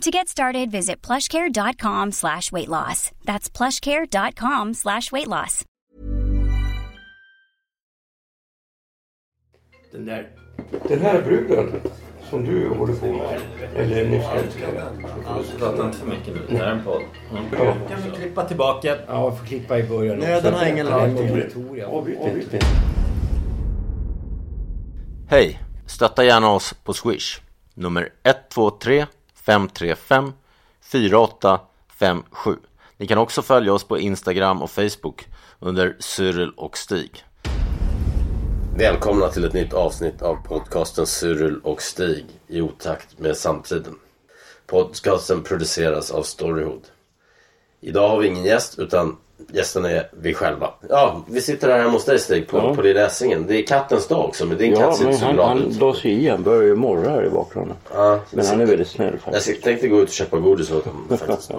To get started, visit plushcare.com slash weight loss. That's plushcare.com slash weight loss. Den där, den här bruden som du håller på med, eller nyss älskade. Prata inte för mycket nu. Det här är en podd. Mm. Ja. Kan vi klippa tillbaka? Ja, vi får klippa i början. Nöden har ingen lag. Hej! Stötta gärna oss på Swish. Nummer 123 535 4857. Ni kan också följa oss på Instagram och Facebook under Cyril och Stig. Välkomna till ett nytt avsnitt av podcasten Cyril och Stig i otakt med samtiden. Podcasten produceras av Storyhood. Idag har vi ingen gäst utan gästen är vi själva. Ja, vi sitter här hemma hos dig Stig på, Ja. på lilla Essingen. Det är kattens dag också men din Ja, katt ser inte så han, glad han ut. la sig i. Han börjar ju morra här i bakgrunden. Ja, Men han är väldigt snäll Jag faktiskt. tänkte gå ut och köpa godis åt honom faktiskt.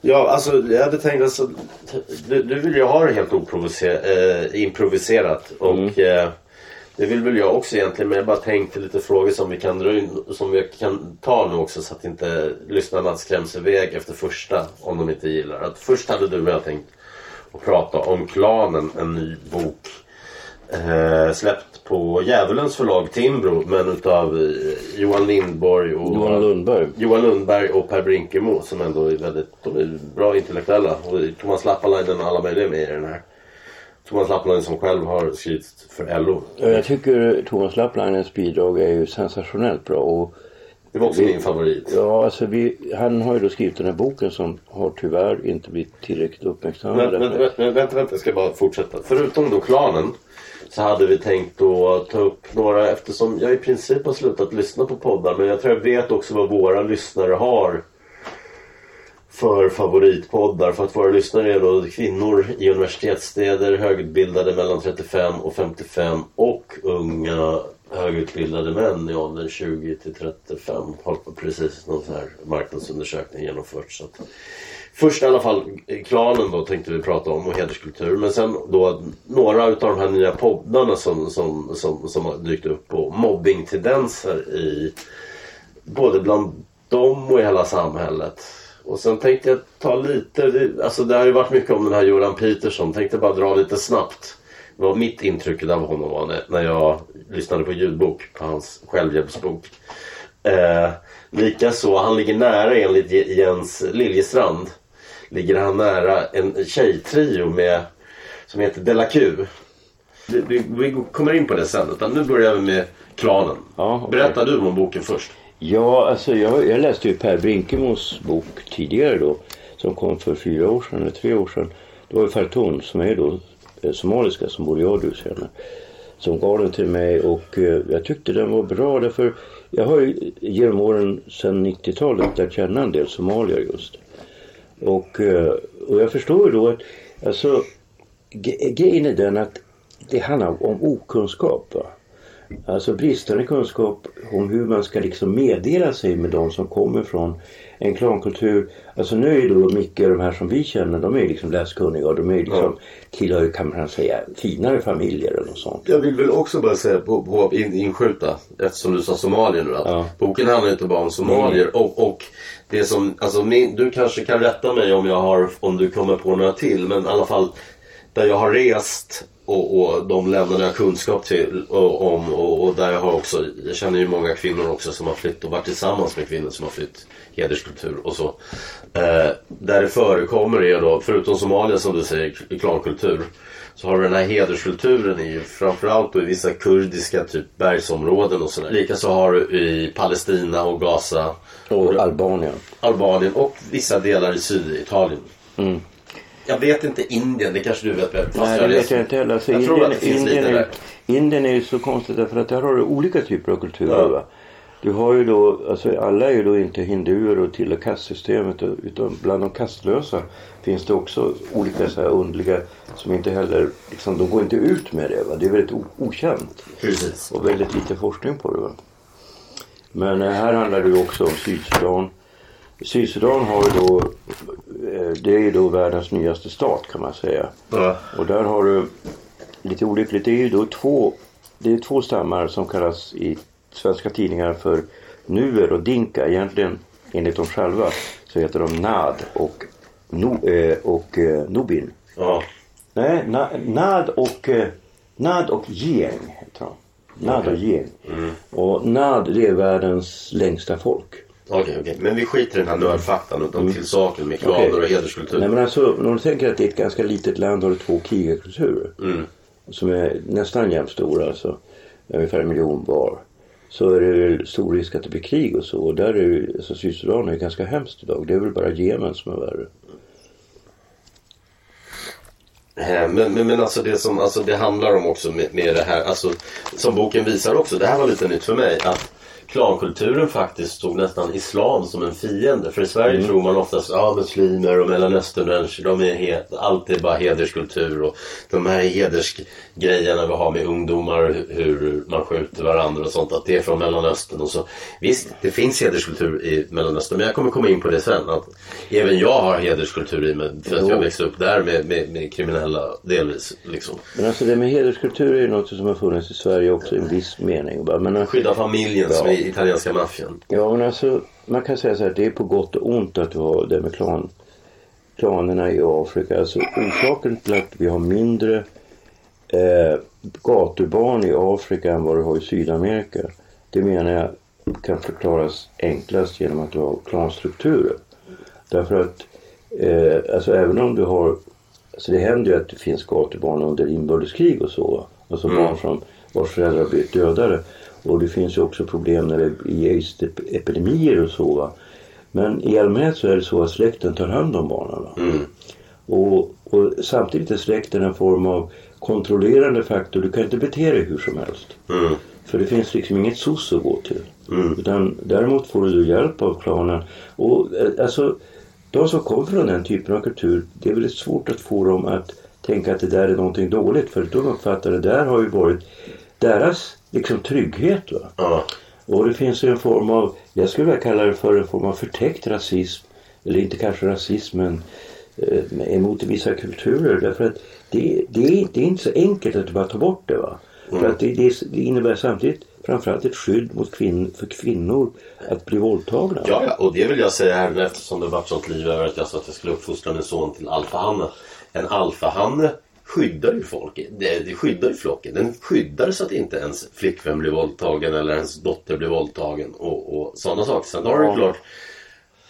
Ja, alltså jag hade tänkt alltså, du, du vill ju ha det helt eh, improviserat och eh, det vill väl jag också egentligen men jag bara tänkte lite frågor som vi kan dra in, som vi kan ta nu också så att inte lyssnarna skräms iväg efter första om de inte gillar. Att först hade du och jag tänkt att prata om Klanen, en ny bok eh, släppt på Djävulens förlag Timbro men utav eh, Johan Lindborg och Johan Lundberg. Johan Lundberg och Per Brinkemo som ändå är väldigt de är bra intellektuella. Och Thomas Lappalainen och alla möjliga med i den här. Thomas Lappalainen som själv har skrivit för LO. Ja, Jag tycker Thomas Lapplainens bidrag är ju sensationellt bra. Och, Det var också min favorit. ja, alltså vi, han har ju då skrivit den här boken som har tyvärr inte blivit tillräckligt uppmärksammad. Men, men, men, men vänta, vänta, jag ska bara fortsätta. Förutom då klanen så hade vi tänkt att ta upp några eftersom jag i princip har slutat lyssna på poddar men jag tror jag vet också vad våra lyssnare har för favoritpoddar för att våra lyssnare är då kvinnor i universitetsstäder, högutbildade mellan 35 och 55 och unga högutbildade män i åldern 20 till 35 har precis någon sån här marknadsundersökning genomförts. Så att, Först i alla fall klanen då tänkte vi prata om och hederskultur. Men sen då några utav de här nya poddarna som, som, som, som har dykt upp och mobbingtendenser i både bland dem och i hela samhället. Och sen tänkte jag ta lite, alltså det har ju varit mycket om den här Jordan Peterson. Tänkte bara dra lite snabbt. Vad mitt intryck av honom var när, jag lyssnade på ljudbok på hans självhjälpsbok. Eh, Likaså, han ligger nära enligt Je- Jens Liljestrand. Ligger han nära en tjejtrio med, som heter Della Q. Vi, vi, vi kommer in på det sen, utan nu börjar vi med klanen. Ja, okej. Berätta du om boken först. Ja, alltså jag, jag läste ju Per Brinkemos bok tidigare då. Som kom för fyra år sedan eller tre år sedan. Det var ju Fartun som är då eh, somaliska som både jag och du känner. Som gav den till mig och eh, jag tyckte den var bra därför jag har ju genom åren sedan 90-talet lärt känna en del somalier just. Och, eh, och jag förstår ju då att alltså grejen är den att det handlar om okunskap. Va? Alltså bristande kunskap om hur man ska liksom meddela sig med de som kommer från en klankultur. Alltså nu är ju då mycket de här som vi känner, de är liksom läskunniga och de är liksom, tillhör ju, kan man säga, finare familjer eller något sånt. Jag vill väl också bara säga på, på in, inskjuta eftersom du sa somalier nu att Ja. boken handlar inte bara om somalier och, och det som, alltså min, du kanske kan rätta mig om jag har, om du kommer på några till men i alla fall där jag har rest och, och de länderna jag har kunskap till och, om och, och där jag har också, jag känner ju många kvinnor också som har flytt och varit tillsammans med kvinnor som har flytt hederskultur och så. Eh, där det förekommer är då, förutom Somalia som du säger, klankultur. Så har du den här hederskulturen i framförallt i vissa kurdiska typ bergsområden och sådär. Likaså har du i Palestina och Gaza, Och Albanien. Albanien och vissa delar i Syditalien. Jag vet inte Indien, det kanske du vet bättre. Nej, det vet jag inte heller. Alltså, jag Indien, lite är, där. Indien är ju så konstigt därför att där har du olika typer av kulturer. Ja. Du har ju då, alltså alla är ju då inte hinduer och tillhör kastsystemet utan bland de kastlösa finns det också olika så här underliga som inte heller, liksom, de går inte ut med det. Va? Det är väldigt okänt Precis. och väldigt lite forskning på det. Va? Men eh, här handlar det ju också om Sydsudan. Sydsudan har ju då, eh, det är ju då världens nyaste stat kan man säga. Ja. Och där har du lite olyckligt, det är ju då två, det är två stammar som kallas i svenska tidningar för nuer och dinka. Egentligen enligt dem själva så heter de nad och, no, eh, och eh, nubin. Ja. Nej, na, nad och eh, nad och geng heter de. Nad och geng. Och nad det är världens längsta folk. Okej, okej. Men vi skiter i den här nördfaktan utan till saken med klaner Mm. Okej. och hederskultur. Nej men alltså när du tänker att det är ett ganska litet land har du två krigarkulturer. Mm. Som är nästan jämnt stora alltså. Ungefär en miljon var. Så är det stor risk att det blir krig och så. Och där är ju, alltså Sydsudan är ganska hemskt idag. Det är väl bara Jemen som är värre. Eh, Men, men, men alltså det som alltså det handlar om också med, med det här, alltså som boken visar också, det här var lite nytt för mig, att klankulturen faktiskt stod nästan islam som en fiende. För i Sverige Mm. tror man oftast, ja muslimer och mellanösternmänniskor, de är he, allt är bara hederskultur och de här hedersgrejerna vi har med ungdomar, hur- hur man skjuter varandra och sånt, att det är från Mellanöstern och så. Visst, det finns hederskultur i Mellanöstern, men jag kommer komma in på det sen. Att även jag har hederskultur i mig, för att jag växte upp där med, med, med kriminella delvis. Liksom. Men alltså det med hederskultur är ju något som har funnits i Sverige också i en viss mening. Men, Skydda familjen som Ja. I italienska maffian. Ja men alltså man kan säga så här det är på gott och ont att vi har det med klan, klanerna i Afrika. Alltså orsaken till att vi har mindre eh, gatubarn i Afrika än vad du har i Sydamerika. Det menar jag kan förklaras enklast genom att du har klanstrukturer. Därför att eh, alltså även om du har Alltså det händer ju att det finns gatubarn under inbördeskrig och så. Alltså barn som vars föräldrar blivit dödade. Och det finns ju också problem när det blir aids-epidemier och så. Va? Men i allmänhet så är det så att släkten tar hand om barnen. Mm. Och, och samtidigt är släkten en form av kontrollerande faktor. Du kan inte bete dig hur som helst. Mm. För det finns liksom inget soc att gå till. Mm. Utan däremot får du hjälp av klanen. Och eh, alltså, de som kommer från den typen av kultur, det är väldigt svårt att få dem att tänka att det där är någonting dåligt. För de uppfattar det där har ju varit deras liksom trygghet. Va? Ja. Och det finns en form av, jag skulle vilja kalla det för en form av förtäckt rasism. Eller inte kanske rasism men eh, emot vissa kulturer. Därför att det, det, är, det är inte så enkelt att bara ta bort det. Va? För att det, det, innebär samtidigt framförallt ett skydd mot kvinn, för kvinnor att bli våldtagna. Ja, ja, och det vill jag säga här eftersom det varit sånt liv över att jag sa att jag skulle uppfostra min son till alfahanne. En alfahanne skyddar ju folk. Det, det skyddar ju flocken. Den skyddar så att inte ens flickvän blir våldtagen eller ens dotter blir våldtagen och, och sådana saker. Sen har du klart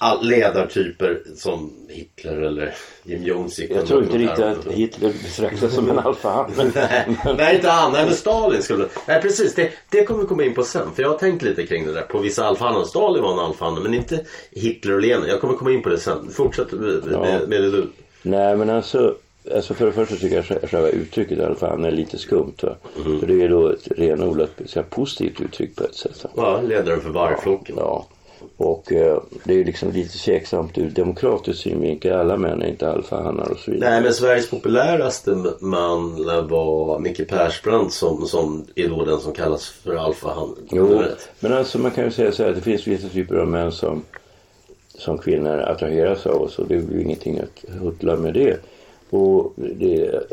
all ledartyper som Hitler eller Jim Jones Jag tror inte riktigt att Hitler betraktas som en alfahanne. men- Nej, nej, inte han. Men Stalin skulle... Nej, precis. Det, det kommer vi komma in på sen. För jag har tänkt lite kring det där. På vissa alfahannar. Stalin var en alfahanne, men inte Hitler och Lenin. Jag kommer komma in på det sen. Fortsätt med, med, med det du. Nej men alltså, alltså för det första tycker jag själva- uttrycket i alla fall är lite skumt. Va? Mm. För det är då ett renodlat så här, positivt uttryck på ett sätt. Va? Ja, ledaren för vargflocken. Ja. Och eh, det är liksom lite tveksamt ur demokratisk synvinkel. Alla män är inte alfahannar och så vidare. Nej, men Sveriges populäraste man vara Micke Persbrandt som, som är då den som kallas för alfahanne. Jo, men alltså man kan ju säga så här att det finns vissa typer av män som, som kvinnor attraheras av och så. Det är ju ingenting att huttla med det. Och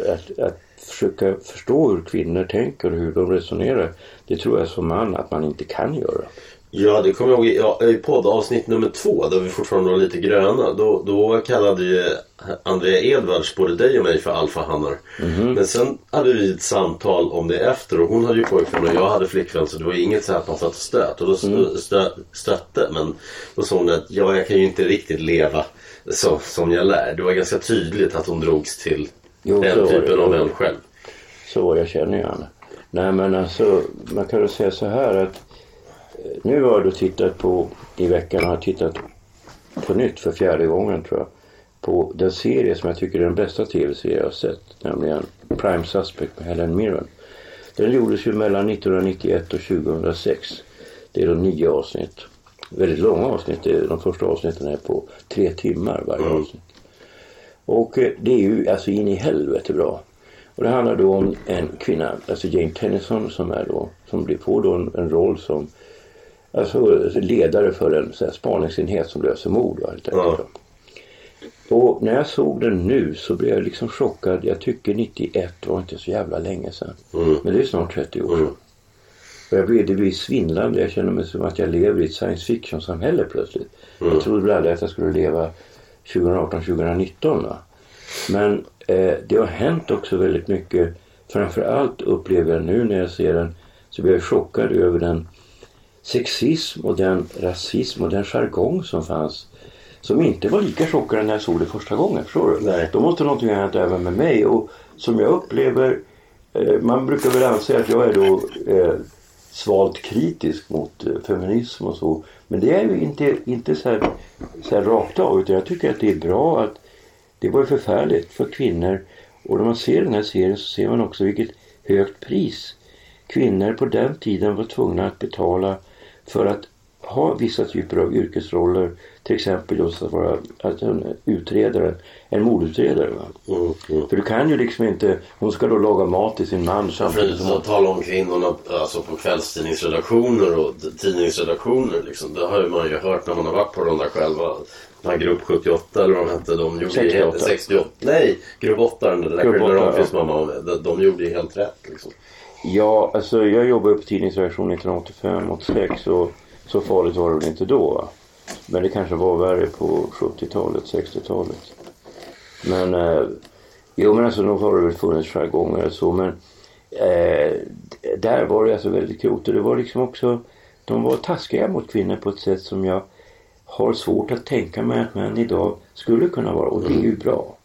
att, att försöka förstå hur kvinnor tänker och hur de resonerar. Det tror jag som man att man inte kan göra. Ja, det kommer jag ihåg i, ja, i poddavsnitt nummer två, där vi fortfarande var lite gröna. Då, då kallade ju Andrea Edvards både dig och mig för alfahannar. Men sen hade vi ett samtal om det efter och hon hade ju pojkvän och jag hade flickvän så det var inget så här att man satt och stöt. Och då stö, stö, stötte. Men då sa hon att ja, jag kan ju inte riktigt leva så, som jag lär. Det var ganska tydligt att hon drogs till Jo, den typen av män själv. Så jag känner ju henne. Nej men alltså man kan väl säga så här att eh, nu har jag då tittat på i veckan har jag tittat på nytt för fjärde gången tror jag. På den serie som jag tycker är den bästa tv-serie jag har sett. Nämligen Prime Suspect med Helen Mirren. Den gjordes ju mellan 1991 och 2006. Det är då nio avsnitt. Väldigt långa avsnitt. De första avsnitten är på tre timmar varje Mm. avsnitt. Och eh, det är ju alltså in i helvete bra. Och det handlar då om en kvinna, alltså Jane Tennyson som är då, som blir på då en, en roll som alltså ledare för en så här, spaningsenhet som löser mord. Helt enkelt. Ja. Och när jag såg den nu så blev jag liksom chockad. Jag tycker 91 var inte så jävla länge sedan. Mm. Men det är snart 30 år sedan. Jag blev, det blir svindlande. Jag känner mig som att jag lever i ett science fiction samhälle plötsligt. Jag trodde aldrig att jag skulle leva 2018-2019. Va? Men eh, det har hänt också väldigt mycket. Framförallt upplever jag nu när jag ser den så blir jag chockad över den sexism och den rasism och den jargong som fanns. Som inte var lika chockande när jag såg det första gången. Förstår du? Nej. Då måste någonting ha hänt även med mig. Och som jag upplever, eh, man brukar väl anse att jag är då eh, svalt kritisk mot eh, feminism och så. Men det är ju inte, inte så, här, så här rakt av. Utan jag tycker att det är bra att det var ju förfärligt för kvinnor. Och när man ser den här serien så ser man också vilket högt pris kvinnor på den tiden var tvungna att betala för att ha vissa typer av yrkesroller. Till exempel just att vara att en utredare, en mordutredare. Mm, mm. För du kan ju liksom inte, hon ska då laga mat till sin man samtidigt För som att hon... tala om kvinnorna alltså på kvällstidningsredaktioner och tidningsredaktioner. Liksom. Det har man ju hört när man har varit på de där själva. Den här grupp 78 eller vad de hette. De gjorde ju 68. helt, 68. Nej, grupp 8 den där Grupp Krille åtta, Ramqvists ja. mamma. De, de gjorde ju helt rätt liksom. Ja, alltså jag jobbade på tidningsredaktion 1985, 86 och så farligt var det väl inte då. Va? Men det kanske var värre på 70-talet, 60-talet. Men, eh, jo men alltså nog har det väl funnits jargonger och så men eh, där var det alltså väldigt grovt och det var liksom också, de var taskiga mot kvinnor på ett sätt som jag har svårt att tänka mig att män idag skulle kunna vara och det är ju bra.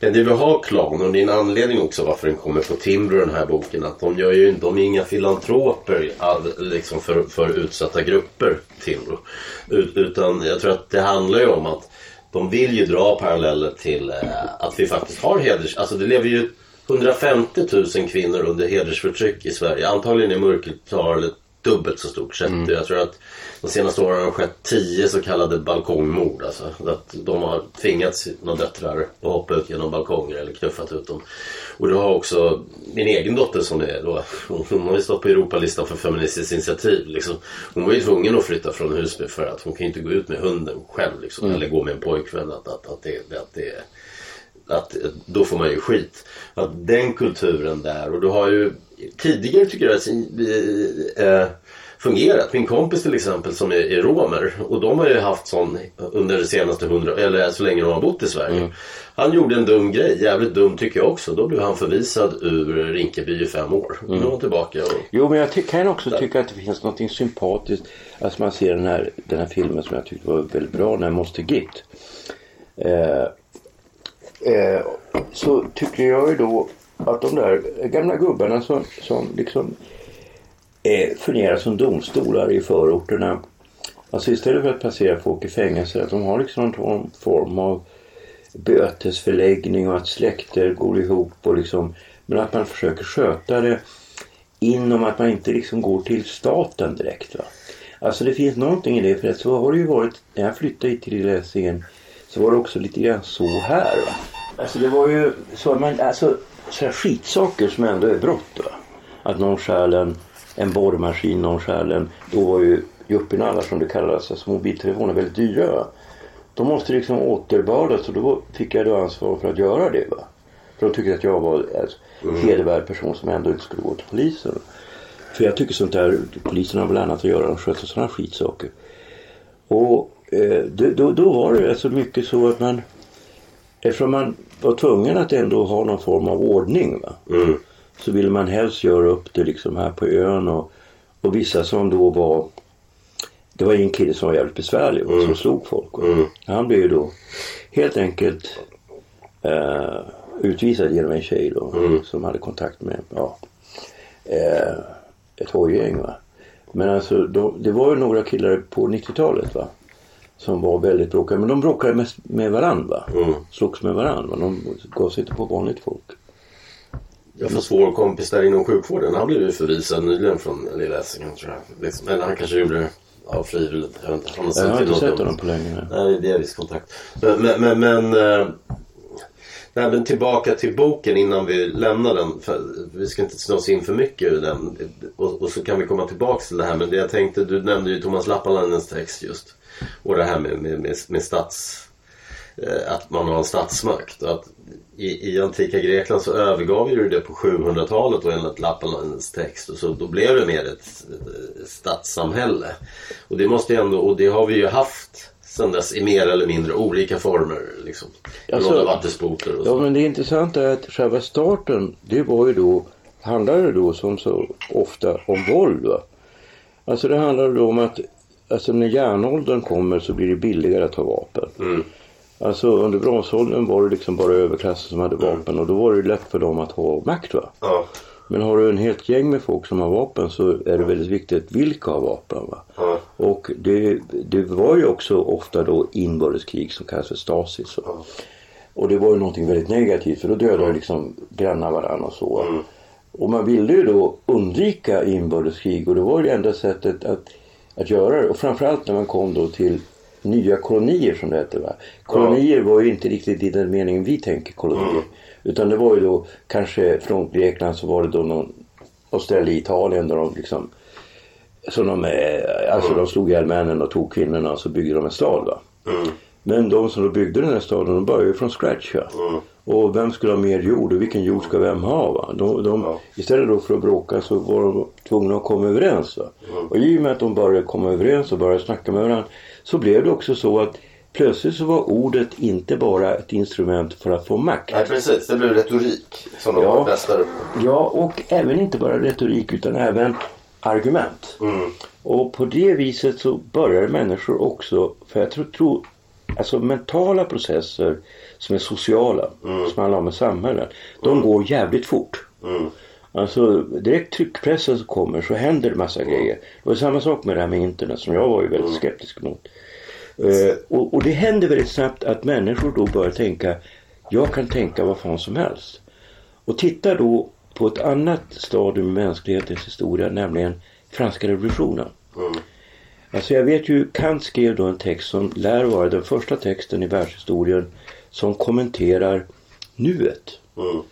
Men det vi har Klan och det är en anledning också varför den kommer på Timbro den här boken. Att de, gör ju, de är inga filantroper all, liksom för, för utsatta grupper Timbro. Ut, utan jag tror att det handlar ju om att de vill ju dra paralleller till eh, att vi faktiskt har heders... Alltså det lever ju 150 000 kvinnor under hedersförtryck i Sverige. Antagligen är mörkertalet dubbelt så stort sett. Jag tror att de senaste åren har det skett 10 så kallade balkongmord. Alltså, att de har tvingat sina döttrar att hoppa ut genom balkonger eller knuffat ut dem. Och du har också min egen dotter som är då, hon har ju stått på Europalistan för Feministiskt initiativ. Liksom. Hon var ju tvungen att flytta från Husby för att hon kan ju inte gå ut med hunden själv liksom, eller gå med en pojkvän. Att, att, att, det, att det att då får man ju skit. Att den kulturen där och du har ju tidigare tycker jag fungerat. Min kompis till exempel som är, är romer och de har ju haft sån under de senaste hundra, eller så länge de har bott i Sverige. Han gjorde en dum grej, jävligt dum tycker jag också. Då blev han förvisad ur Rinkeby i fem år. Nu är han tillbaka och Jo, men jag kan också tycka att det finns något sympatiskt. Alltså man ser den här, den här filmen som jag tyckte var väldigt bra, när Måste Git. Eh, eh, så tycker jag ju då att de där gamla gubbarna som, som liksom eh, fungerar som domstolar i förorterna. Alltså istället för att placera folk i fängelse, att de har liksom någon form av bötesförläggning och att släkter går ihop och liksom men att man försöker sköta det inom att man inte liksom går till staten direkt. Va? Alltså det finns någonting i det för att så har det ju varit när jag flyttade hit till Lessingen så var det också lite grann så här. Va? Alltså det var ju så att man, alltså så här skitsaker som ändå är brott. Va? Att någon stjäl en, en borrmaskin, någon stjäl en, då var ju juppinallar som det kallas, alltså mobiltelefoner väldigt dyra. De måste liksom återbördas och då fick jag då ansvar för att göra det. Va? För de tyckte att jag var en hedervärd person som ändå inte skulle gå till polisen. För jag tycker sånt där, polisen har väl annat att göra, de sköter sådana skitsaker. Och eh, då, då, då var det alltså mycket så att man, eftersom man var tvungen att ändå ha någon form av ordning. Va? mm. Så ville man helst göra upp det liksom här på ön och, och vissa som då var det var en kille som var jävligt besvärlig och som slog folk. Mm. Han blev ju då helt enkelt eh, utvisad genom en tjej då som hade kontakt med ja, eh, ett hojgäng. Men alltså de, det var ju några killar på 90-talet va. Som var väldigt bråkiga. Men de bråkade mest med varandra. Va? Mm. Slogs med varandra. Va? De gav sig inte på vanligt folk. Jag får svår kompis där inom sjukvården. Han blev ju förvisad nyligen från Lilla Essingen tror jag. Liksom. Eller han kanske gjorde det av frivilligt. Jag, vet inte. Han Jag har inte sett om- honom på länge. Nej, vi har viss kontakt. Men, men, men, men, eh, nej, men tillbaka till boken innan vi lämnar den. För vi ska inte snå oss in för mycket i den. Och, och så kan vi komma tillbaka till det här. Men det jag tänkte, du nämnde ju Thomas Lappalainens text just. Och det här med, med, med, med stats... eh, Att man har en statsmakt. Att i, I antika Grekland så övergav ju det på 700-talet och enligt Lappalainens text. Och så då blev det mer ett, ett stadssamhälle. Och det måste ändå, och det har vi ju haft sen dess i mer eller mindre olika former. Liksom. Alltså- vattenspoter och så. Ja men det intressanta är att själva starten det var ju då, handlade då som så ofta om våld va. Alltså det handlade då om att alltså när järnåldern kommer så blir det billigare att ha vapen. Mm. Alltså under bronsåldern var det liksom bara överklassen som hade vapen och då var det lätt för dem att ha makt va. Ja, Men har du en helt gäng med folk som har vapen så är det väldigt viktigt vilka har vapen va. ja, Och det, det var ju också ofta då inbördeskrig som kallas för stasis. va. Ja. Och det var ju någonting väldigt negativt för då dödade liksom grannar varandra och så. Och man ville ju då undvika inbördeskrig och det var ju det enda sättet att, att göra det. Och framförallt när man kom då till nya kolonier som det hette. Va? Kolonier var ju inte riktigt i den meningen vi tänker kolonier. Utan det var ju då kanske från Grekland så var det då någon i Italien där de liksom så de, alltså de slog ihjäl männen och tog kvinnorna och så byggde de en stad. Va? Men de som då byggde den här staden de började ju från scratch. Va? Och vem skulle ha mer jord och vilken jord ska vem ha? Va? De, de, Ja. Istället då för att bråka så var de tvungna att komma överens. Va? Och i och med att de började komma överens och började snacka med varandra så blev det också så att plötsligt så var ordet inte bara ett instrument för att få makt. Nej, precis. Det blev retorik som de Ja. på. Ja, och även inte bara retorik utan även argument. Mm. Och på det viset så börjar människor också, för jag tror, tror alltså mentala processer som är sociala, som handlar om samhällen, de går jävligt fort. Mm. Alltså direkt tryckpressen som kommer så händer det massa grejer. Det var samma sak med det här med internet som jag var ju väldigt skeptisk mot. Eh, och, och det händer väldigt snabbt att människor då börjar tänka, jag kan tänka vad fan som helst. Och titta då på ett annat stadium i mänsklighetens historia, nämligen franska revolutionen. Mm. Alltså jag vet ju, Kant skrev då en text som lär vara den första texten i världshistorien som kommenterar nuet. Mm.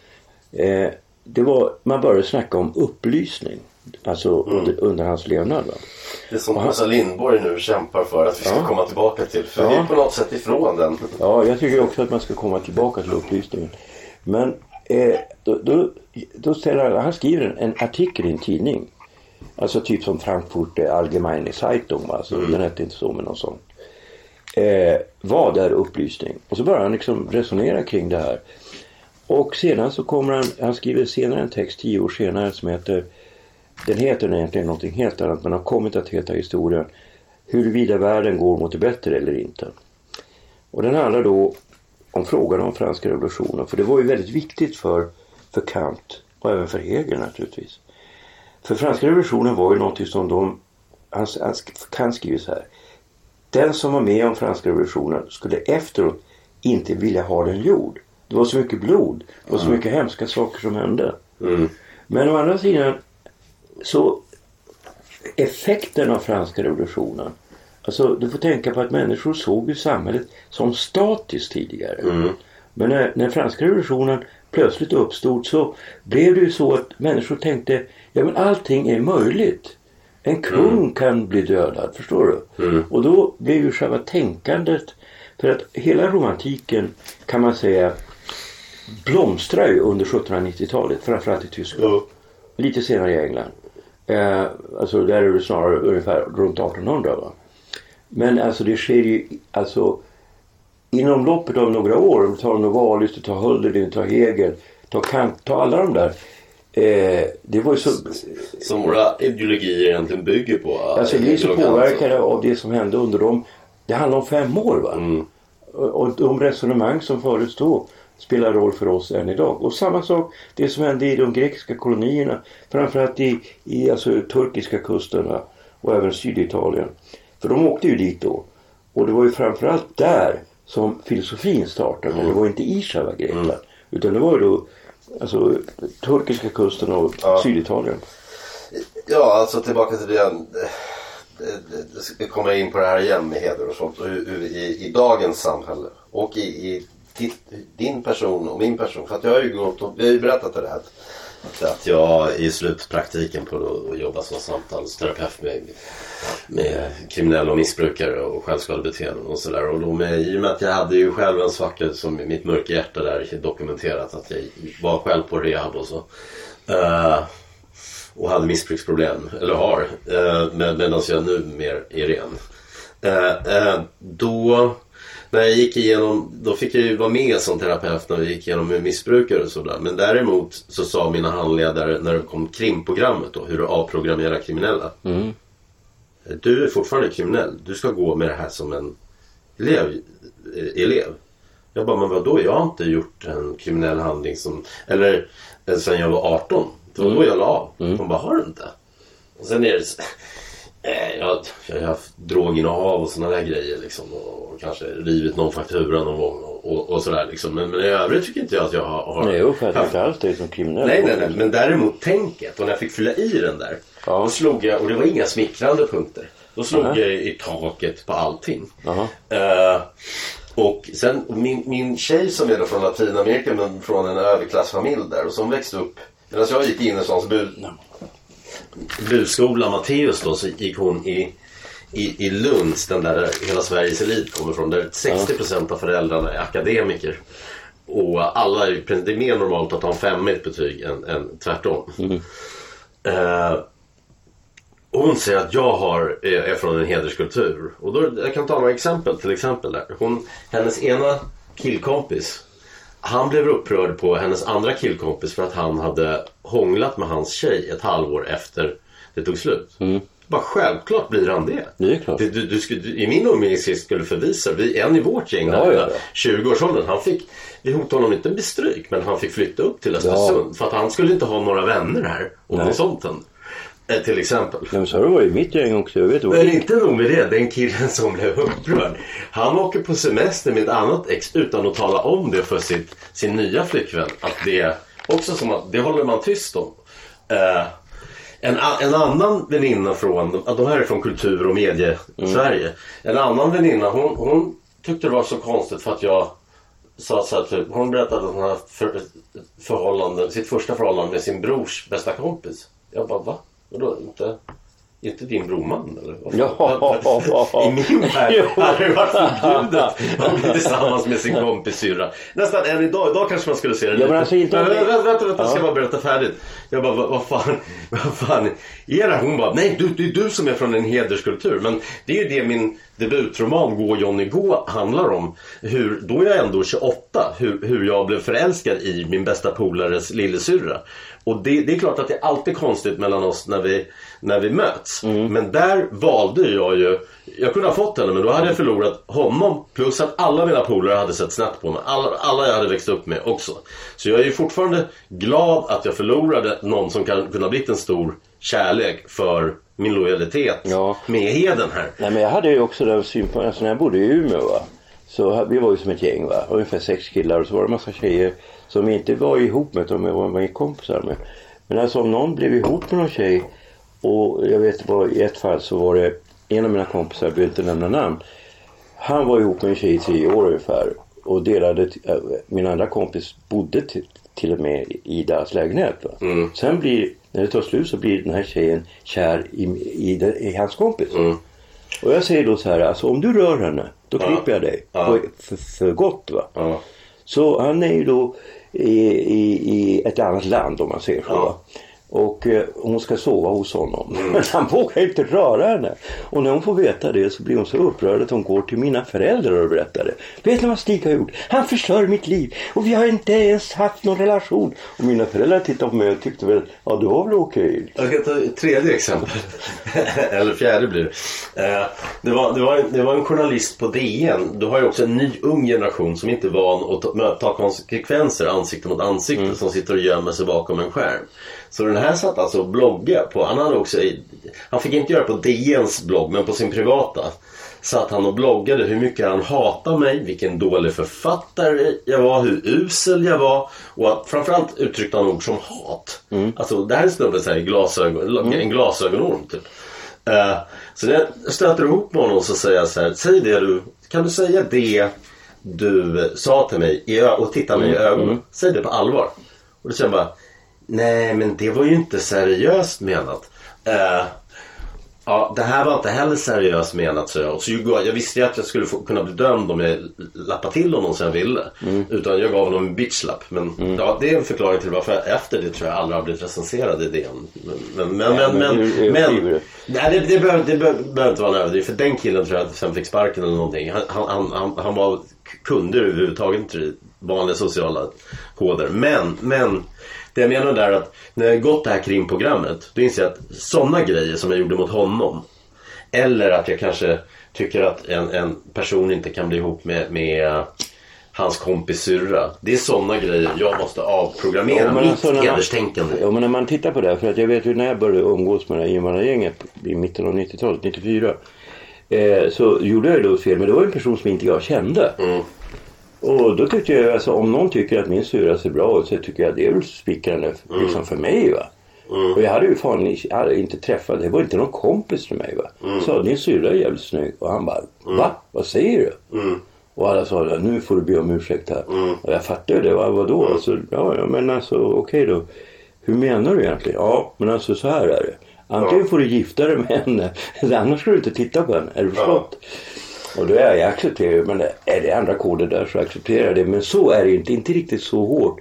Eh, det var, man började snacka om upplysning. Alltså under, under hans levnad. Va? Det som Åsa Lindborg nu kämpar för att vi ska Ja. komma tillbaka till. För Ja. vi är på något sätt ifrån den. Ja, jag tycker också att man ska komma tillbaka till upplysningen. Men eh, då, då, då ställer han, han skriver en, en artikel i en tidning. Alltså typ som Frankfurt Allgemeine Zeitung. Alltså, Den hette inte så men något sånt. Eh, vad är upplysning? Och så börjar han liksom resonera kring det här. Och sedan så kommer han, han skriver senare en text tio år senare som heter Den heter egentligen någonting helt annat men har kommit att heta historien Huruvida världen går mot det bättre eller inte. Och den handlar då om frågan om franska revolutionen. För det var ju väldigt viktigt för, för Kant och även för Hegel naturligtvis. För franska revolutionen var ju någonting som de, han, han, Kant skriver så här. Den som var med om franska revolutionen skulle efteråt inte vilja ha den gjord. Det var så mycket blod. Det var så mycket hemska saker som hände. Mm. Men å andra sidan så effekten av franska revolutionen. Alltså du får tänka på att människor såg ju samhället som statiskt tidigare. Mm. Men när, när franska revolutionen plötsligt uppstod så blev det ju så att människor tänkte ja men allting är möjligt. En kung kan bli dödad, förstår du? Mm. Och då blev ju själva tänkandet för att hela romantiken kan man säga blomstrar ju under 1790-talet, framförallt i Tyskland. Ja. Lite senare i England. Eh, alltså där är det snarare ungefär runt 1800 va. Men alltså det sker ju alltså inom loppet av några år, om du tar Novalis, du tar Hölderlin, tar Hegel, ta Kant, ta alla de där. Eh, det var ju så, Som våra ideologier egentligen bygger på. alltså vi är så påverkade av det som hände under dem. Det handlar om fem år va. Mm. Och och de resonemang som fördes då spelar roll för oss än idag. Och samma sak, det som hände i de grekiska kolonierna. Framförallt i, i alltså, turkiska kusterna och även Syditalien. För de åkte ju dit då. Och det var ju framförallt där som filosofin startade. Det var inte i själva Grekland. Utan det var ju då Alltså turkiska kusten och Ja. Syditalien. Ja, alltså tillbaka till det. ska komma in på det här igen med heder och sånt. Och hur, hur i, I dagens samhälle och i, i din person och min person. För att jag har ju gått och, vi har ju berättat det här. Att, att jag i slutpraktiken på att jobba som samtalsterapeut med, med kriminella och missbrukare och självskadebeteenden och sådär. Och då med, i och med att jag hade ju själv en svacka som mitt mörka hjärta där dokumenterat att jag var själv på rehab och så. Uh, och hade missbruksproblem, eller har, uh, med- medan jag nu mer är ren. Uh, uh, då, när jag gick igenom, då fick jag ju vara med som terapeut när vi gick igenom med missbrukare och sådär. Men däremot så sa mina handledare när det kom krimprogrammet då, hur du avprogrammerar kriminella. Du är fortfarande kriminell, du ska gå med det här som en elev. eh, elev. Jag bara, men vadå? Jag har inte gjort en kriminell handling som... Eller eh, sen jag var 18. Det var då jag la av. De bara, har du inte? Och sen är det... Eh, jag, jag har haft droginnehav och sådana där grejer liksom. Och kanske rivit någon faktura någon gång och, och, och sådär liksom. Men, men i övrigt tycker inte jag att jag har... har Nej, jag uppfattar inte alls dig som kriminell. Nej, nej, nej. Men däremot tänket och när jag fick fylla i den där. Ja. Då slog jag, och det var inga smickrande punkter. Då slog Aha. jag i taket på allting. Eh, och sen min, min tjej som är från Latinamerika men från en överklassfamilj där och som växte upp. Medan jag gick i innerstans bu, buskola Matteus då så gick hon i, i, i Lunds, den där hela Sveriges elit kommer från. Där 60% av föräldrarna är akademiker. Och alla är, det är mer normalt att ha en femma i ett betyg än, än tvärtom. Eh, hon säger att jag har, är, är från en hederskultur. Och då, jag kan ta några exempel. Till exempel där. Hon, hennes ena killkompis. Han blev upprörd på hennes andra killkompis för att han hade hånglat med hans tjej ett halvår efter det tog slut. Bara självklart blir han det. Mm. Det är klart. Du, du, du, skulle- I min umgängeskrets skulle förvisa. Vi, en i vårt gäng, Ja, där, ja, ja. 20-årsåldern, han fick, vi hotade honom inte med stryk men han fick flytta upp till Östersund. För att han skulle inte ha några vänner här. Nej. något sånt hände. Eh, Till exempel. Men så har det varit i mitt gäng också. Jag vet Men inte. nog med det, den killen som blev upprörd. Han åker på semester med ett annat ex utan att tala om det för sitt, sin nya flickvän. Att det också som att det håller man tyst om. Eh, en, en annan väninna från, de här är från kultur och medie-Sverige. En annan väninna hon, hon tyckte det var så konstigt för att jag sa så att typ, hon berättade att hon haft för, förhållande, sitt första förhållande med sin brors bästa kompis. Jag bara va? Vadå inte? Inte din brorman eller? Ja. I min värld hade det varit förbjudet att bli tillsammans med sin kompis syrra. Nästan än idag. Idag kanske man skulle se det Ja, men alltså inte Men vänta, vänta, vänta, ska Ja. jag bara berätta färdigt. Jag bara, vad, vad fan, vad fan är det? Hon bara, nej du, det är du som är från en hederskultur. Men det är ju det min debutroman Gå Johnny Gå handlar om. Hur, då är jag ändå 28. Hur, hur jag blev förälskad i min bästa polares lillasyrra. Och det, det är klart att det är alltid konstigt mellan oss när vi, när vi möts. Men där valde jag ju, jag kunde ha fått henne men då hade jag förlorat honom. Plus att alla mina polare hade sett snett på mig. Alla, alla jag hade växt upp med också. Så jag är ju fortfarande glad att jag förlorade någon som kan kunna blivit en stor kärlek för min lojalitet Ja. med heden här. Nej men jag hade ju också den synpunkten, alltså när jag bodde i Umeå va. Så ha- vi var ju som ett gäng va. Ungefär sex killar och så var det en massa tjejer som inte var ihop med utan var var kompisar med. Men alltså om någon blev ihop med någon tjej och jag vet var i ett fall så var det en av mina kompisar, jag behöver inte nämna namn. Han var ihop med en tjej i tio år ungefär och delade, äh, min andra kompis bodde till, till och med i deras lägenhet. Va? Sen blir, när det tar slut så blir den här tjejen kär i, i, i hans kompis. Och jag säger då så här, alltså om du rör henne, då Ja. klipper jag dig. Ja. För, för gott va. Ja. Så han är ju då i, i, i ett annat land om man säger så. Ja. Och eh, hon ska sova hos honom. Men han vågar inte röra henne. Och när hon får veta det så blir hon så upprörd att hon går till mina föräldrar och berättar det. Vet ni vad Stig har gjort? Han förstör mitt liv. Och vi har inte ens haft någon relation. Och mina föräldrar tittade på mig och tyckte väl, ja det var väl okej. Jag ska ta ett tredje exempel. Eller fjärde blir det. Eh, Det var, det, var en, det var en journalist på DN. Du har ju också en ny ung generation som inte är van att ta, ta konsekvenser ansikte mot ansikte. Som sitter och gömmer sig bakom en skärm. Så den här satt alltså och bloggade på. Han hade också, han fick inte göra på DNs blogg men på sin privata. satt han och bloggade hur mycket han hatade mig, vilken dålig författare jag var, hur usel jag var. Och att, framförallt uttryckte han ord som hat. Alltså det här är en snubbe så här, glasögon, en glasögonorm typ. Eh, så när jag stöter ihop med honom så säger jag så här, säg det du, kan du säga det du sa till mig och titta mig i ögonen. Säg det på allvar. Och då känner jag bara, nej men det var ju inte seriöst menat. Eh, Ja, det här var inte heller seriöst menat så jag. Och så jag, jag visste ju att jag skulle få, kunna bli dömd om jag lappade till honom som jag ville. Utan jag gav honom en bitchlapp. Men ja, det är en förklaring till varför jag efter det tror jag aldrig har blivit recenserad i DN. Men, men, men, men, men men, nej, det, det, behöver, det behöver, inte vara en överdrift. För den killen tror jag sen fick sparken eller någonting. Han, han, han, han, var kunder överhuvudtaget inte vanliga sociala koder. Men, men det jag menar där är att när jag gått det här krimprogrammet då inser jag att sådana grejer som jag gjorde mot honom eller att jag kanske tycker att en, en person inte kan bli ihop med, med hans kompis syrra. Det är sådana grejer jag måste avprogrammera Ja, mitt alltså när man- hederstänkande. Ja men när man tittar på det här, för att jag vet ju när jag började umgås med det här invandrargänget i mitten av 90-talet, 94. Eh, så gjorde jag ju då fel, men det var en person som inte jag kände. Mm. Och då tyckte jag, alltså om någon tycker att min syrra ser bra ut så tycker jag det är väl smickrande Mm. liksom för mig va. Och jag hade ju fan inte träffat, det var inte någon kompis till mig va. Mm. Sa din syrra är jävligt snygg. Och han bara, va? Vad säger du? Mm. Och alla sa nu får du be om ursäkt här. Och jag fattade det. Vad, vadå? Alltså, ja, ja, men alltså okej då. Hur menar du egentligen? Ja, men alltså så här är det. Antingen får du gifta dig med henne. eller Annars ska du inte titta på henne. Är du förstått? Och då är jag accepterar men är det andra koder där så accepterar jag det. Men så är det inte. Inte riktigt så hårt.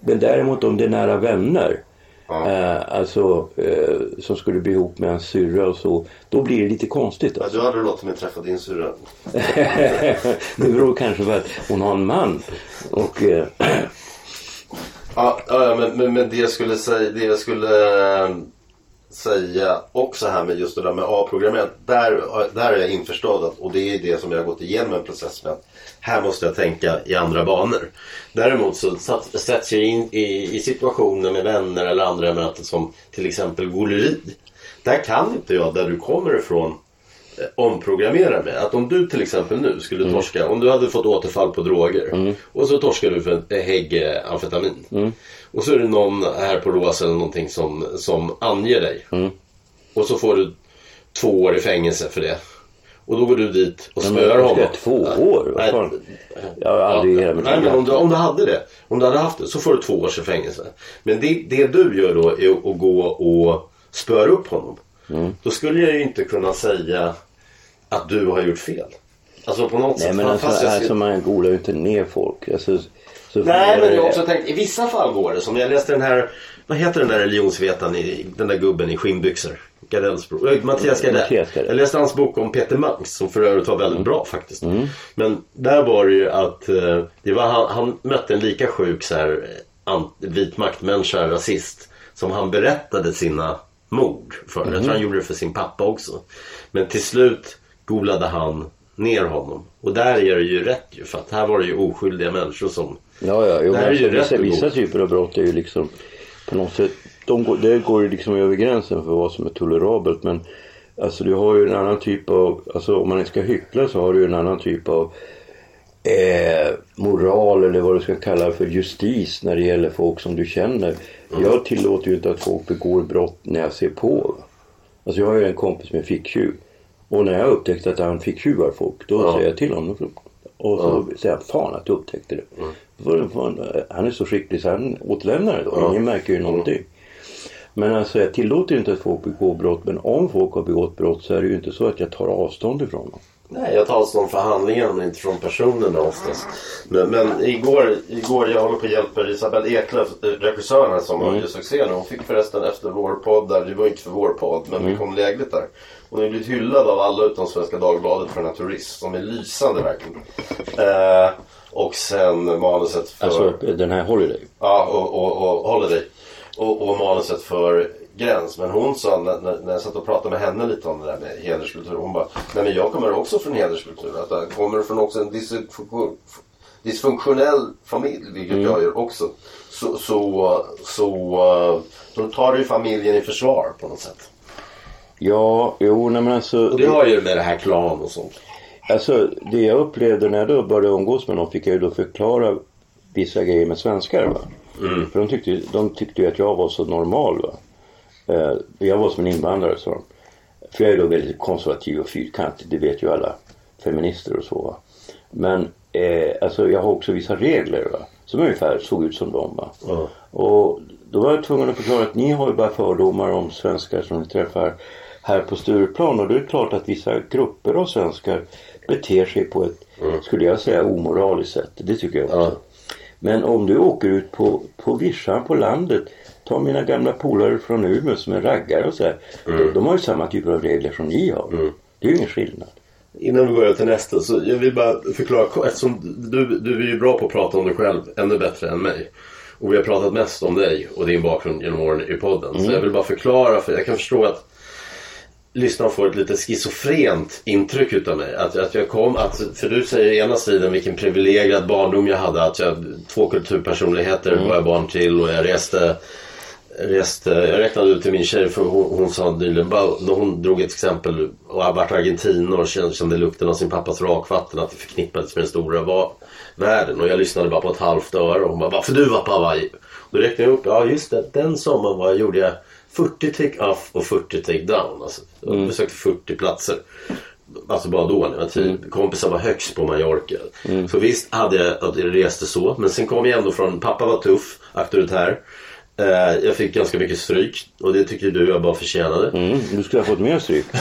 Men däremot om det är nära vänner. Eh, alltså eh, som skulle bli ihop med en syrra och så. Då blir det lite konstigt. Ja, Alltså. du hade låtit mig träffa din syrra. det beror kanske på att hon har en man. Och eh, Ja, ja men, men, men det jag skulle säga, det jag skulle eh, säga också här med just det där med A-programmet. Där, där är jag införstådd att, och det är det som jag har gått igenom en process med. att Här måste jag tänka i andra banor. Däremot så sätts jag in i, i situationer med vänner eller andra möten som till exempel goleri. Där kan inte jag, där du kommer ifrån, omprogrammera mig. Att om du till exempel nu skulle torska, om du hade fått återfall på droger och så torskar du för en hägg eh, amfetamin. Och så är det någon här på Rosa eller någonting som, som anger dig. Och så får du två år i fängelse för det. Och då går du dit och spöar honom. två år? Nej? Jag har aldrig i hela mitt Nej, men om du, om du hade det. Om du hade haft det så får du två års i fängelse. Men det, det du gör då är att gå och spöra upp honom. Mm. Då skulle jag ju inte kunna säga att du har gjort fel. Alltså på något Nej sätt. men Fast alltså, jag ser- alltså man golar ju inte ner folk. Alltså, så Nej men jag har också tänkt, i vissa fall går det. Som jag läste den här, vad heter den där religionsvetaren, i, den där gubben i skinnbyxor? Gardells bror. Äh, Mattias Gardell. Jag läste hans bok om Peter Mangs som för övrigt var väldigt bra faktiskt. Men där var det ju att eh, det var, han, han mötte en lika sjuk så här, eh, vit maktmänniska, rasist. Som han berättade sina mord för. Jag tror han gjorde det för sin pappa också. Men till slut golade han ner honom. Och där är det ju rätt ju. För att här var det ju oskyldiga människor som Ja, ja. Jo, här är ju rätt vissa, typer av brott är ju liksom på något sätt. De går, det går ju liksom över gränsen för vad som är tolerabelt. Men alltså du har ju en annan typ av, alltså om man inte ska hyckla så har du ju en annan typ av eh, moral eller vad du ska kalla för justis när det gäller folk som du känner. Jag tillåter ju inte att folk begår brott när jag ser på. Alltså jag har ju en kompis med ficktjuv. Och när jag upptäckte att han ficktjuvar folk då Ja. säger jag till honom. Och så säger han, fan att du upptäckte det. Fan, han är så skicklig så han återlämnar det då. Ingen märker ju någonting. Men alltså jag tillåter inte att folk begår brott. Men om folk har begått brott så är det ju inte så att jag tar avstånd ifrån dem. Nej, jag tar avstånd från handlingen, inte från personen oftast. Men, men igår, igår, jag håller på och hjälper Isabelle Eklöf, regissören som har gjort succé nu. Hon fick förresten efter vår podd, där, det var inte för vår podd, men vi kom lägligt där. Hon har blivit hyllad av alla utom Svenska Dagbladet för den här turism, som är lysande verkligen. Eh, och sen manuset för... Alltså den här Holiday. Ja, och, och, och Holiday. Och, och manuset för Gräns. Men hon sa när, när, jag satt och pratade med henne lite om det där med hederskultur. Hon bara, nej men jag kommer också från hederskultur. Att jag kommer från också en dysfunktion, dysfunktionell familj, vilket jag gör också. Så, så, så då tar du ju familjen i försvar på något sätt. Ja, jo nej men alltså. Och det har ju med det här klan och sånt. Alltså det jag upplevde när jag då började umgås med dem fick jag ju då förklara vissa grejer med svenskar. Va? För de tyckte, de tyckte ju att jag var så normal. Va? Eh, jag var som en invandrare sa de. För jag är då väldigt konservativ och fyrkantig. Det vet ju alla feminister och så. Va? Men eh, alltså jag har också vissa regler va? som ungefär såg ut som dem. Va? Ja. Och då var jag tvungen att förklara att ni har ju bara fördomar om svenskar som ni träffar här på Stureplan. Och det är klart att vissa grupper av svenskar beter sig på ett, skulle jag säga, omoraliskt sätt. Det tycker jag också. Ja. Men om du åker ut på, på vischan på landet. Ta mina gamla polare från Umeå som är raggare och så här. De, de har ju samma typer av regler som ni har. Det är ju ingen skillnad. Innan vi går över till nästa så jag vill bara förklara eftersom du, du är ju bra på att prata om dig själv ännu bättre än mig. Och vi har pratat mest om dig och din bakgrund genom åren i podden. Så jag vill bara förklara för jag kan förstå att lyssnarna får ett lite schizofrent intryck utav mig. Att, att jag kom, att, för du säger i ena sidan vilken privilegierad barndom jag hade. Att jag, två kulturpersonligheter var jag barn till och jag reste reste, jag räknade ut till min tjej för hon, hon sa nyligen, när hon drog ett exempel och har varit argentinare och kände, kände lukten av sin pappas rakvatten att det förknippades med den stora va, världen. Och jag lyssnade bara på ett halvt öre och hon bara, varför du var på Hawaii? Då räknade jag upp, ja just det, den sommaren var, gjorde jag 40 take off och 40 take down. Alltså, jag besökte 40 platser. Alltså bara då när jag var tio. Kompisar var högst på Mallorca. Så visst hade jag att jag reste så. Men sen kom jag ändå från, pappa var tuff, auktoritär. Eh, jag fick ganska mycket stryk och det tycker du jag bara förtjänade. Mm, du skulle ha fått mer stryk.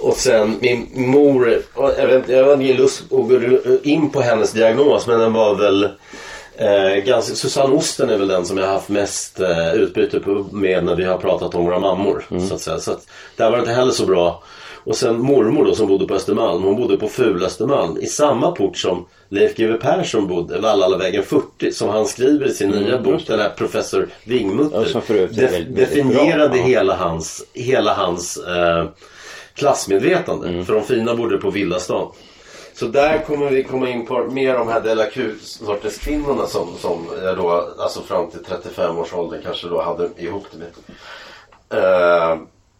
Och sen min mor, jag, vet, jag hade ingen lust att gå in på hennes diagnos men den var väl eh, ganska, Susanne Osten är väl den som jag har haft mest eh, utbyte med när vi har pratat om våra mammor. Så att säga. Så att, där var det inte heller så bra. Och sen mormor då som bodde på Östermalm, hon bodde på Ful Östermalm i samma port som Leif GW Persson bodde, Vallalavägen 40, som han skriver i sin nya bok, den här professor Wingmutter. Ja, def- väldigt- definierade bra, hela hans, hela hans eh, klassmedvetande. Mm. För de fina bodde på Villastan. Så där kommer vi komma in på mer om de här Della Q-sorters kvinnorna som, som jag då, alltså fram till 35 års ålder kanske då hade ihop det med. Eh,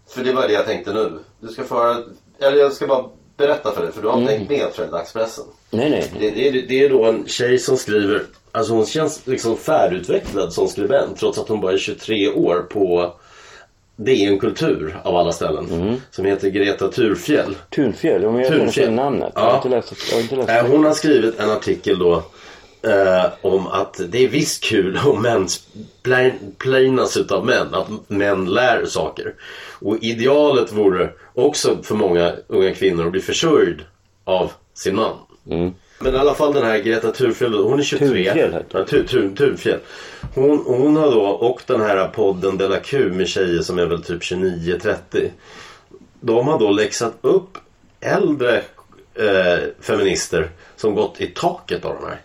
för det var det jag tänkte nu. Du ska föra, eller jag ska bara berätta för dig för du har inte hängt med tror jag, dagspressen. Nej, nej. Det, det, är- det är då en tjej som skriver, alltså hon känns liksom färdigutvecklad som skribent trots att hon bara är 23 år på DN Kultur av alla ställen. Som heter Greta Thurfjell. Tunfjäll, om jag till namnet. Jag Ja. har inte läst, jag har inte läst Eh, Hon har skrivit en artikel då eh, om att det är visst kul om män planas utav män. Att män lär saker. Och idealet vore också för många unga kvinnor att bli försörjd av sin man. Men i alla fall den här Greta Thurfjell, hon är 23. Thunfjell ja, Thurfjell. Hon, hon har då, och den här podden Della Q med tjejer som är väl typ 29-30. De har då läxat upp äldre eh, feminister som gått i taket av de här.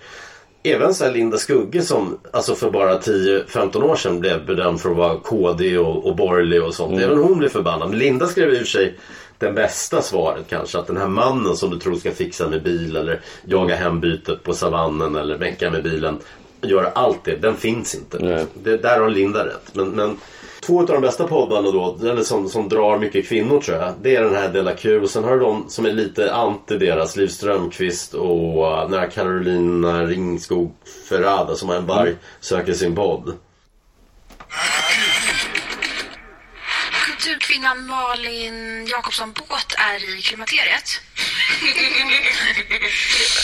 Även så här Linda Skugge som alltså för bara 10-15 år sedan blev bedömd för att vara KD och, och borgerlig och sånt. Även hon blev förbannad. Men Linda skrev i och för sig den bästa svaret kanske. Att den här mannen som du tror ska fixa med bil eller jaga hem bytet på savannen eller mecka med bilen. Göra allt det. Den finns inte. Det, där har Linda rätt. Men, men två av de bästa poddarna då, eller som, som drar mycket kvinnor tror jag. Det är den här Della Q och sen har du de som är lite anti deras. Liv Strömquist och uh, den här Carolina Ringskog Ferrada som har en varg söker sin podd. Kulturkvinnan Malin Jakobsson Båt är i klimakteriet.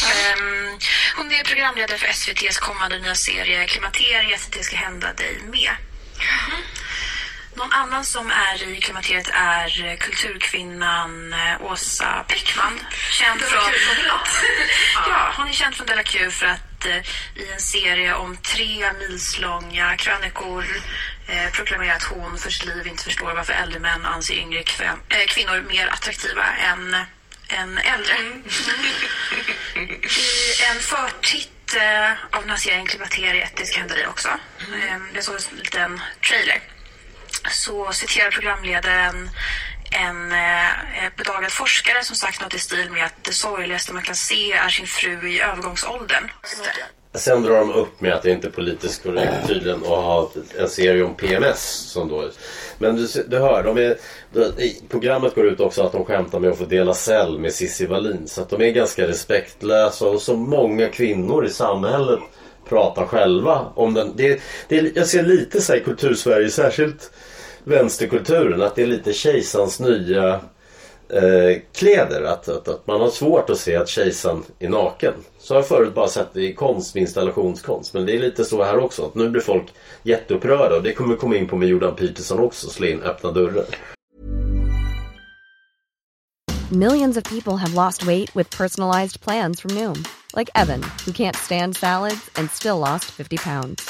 Ehm, hon är programledare för SVTs kommande nya serie Klimakteriet, det ska hända dig med. Någon annan som är i klimakteriet är kulturkvinnan eh, Åsa Bäckman. Känd från... ja, hon är känd från Della Q för att eh, i en serie om tre milslånga krönikor eh, proklamera att hon för sitt liv inte förstår varför äldre män anser yngre kvän, eh, kvinnor mer attraktiva än, än äldre. I en förtitt eh, av den här serien Klimakteriet, det ska hända dig också. Eh, jag såg en liten trailer så citerar programledaren en eh, eh bedagad forskare som sagt något i stil med att det sorgligaste man kan se är sin fru i övergångsåldern. Sen drar de upp med att det inte är politiskt korrekt tydligen att ha en serie om PMS. Som då, men du, du hör, de är, de, i programmet går ut också att de skämtar med att få dela cell med Cissi Wallin. Så att de är ganska respektlösa och så många kvinnor i samhället pratar själva om den. Det, det, jag ser lite så här i kultursverige, särskilt vänsterkulturen, att det är lite kejsarens nya eh, kläder. Att, att, att, man har svårt att se att kejsaren är naken. Så har jag förut bara sett det i konst med installationskonst. Men det är lite så här också. Att nu blir folk jätteupprörda. Och det kommer komma in på med Jordan Peterson också. Slå in öppna dörrar. Millions of people have lost weight with personalized plans from Noom. Like Evan, who can't stand salads and still lost 50 pounds.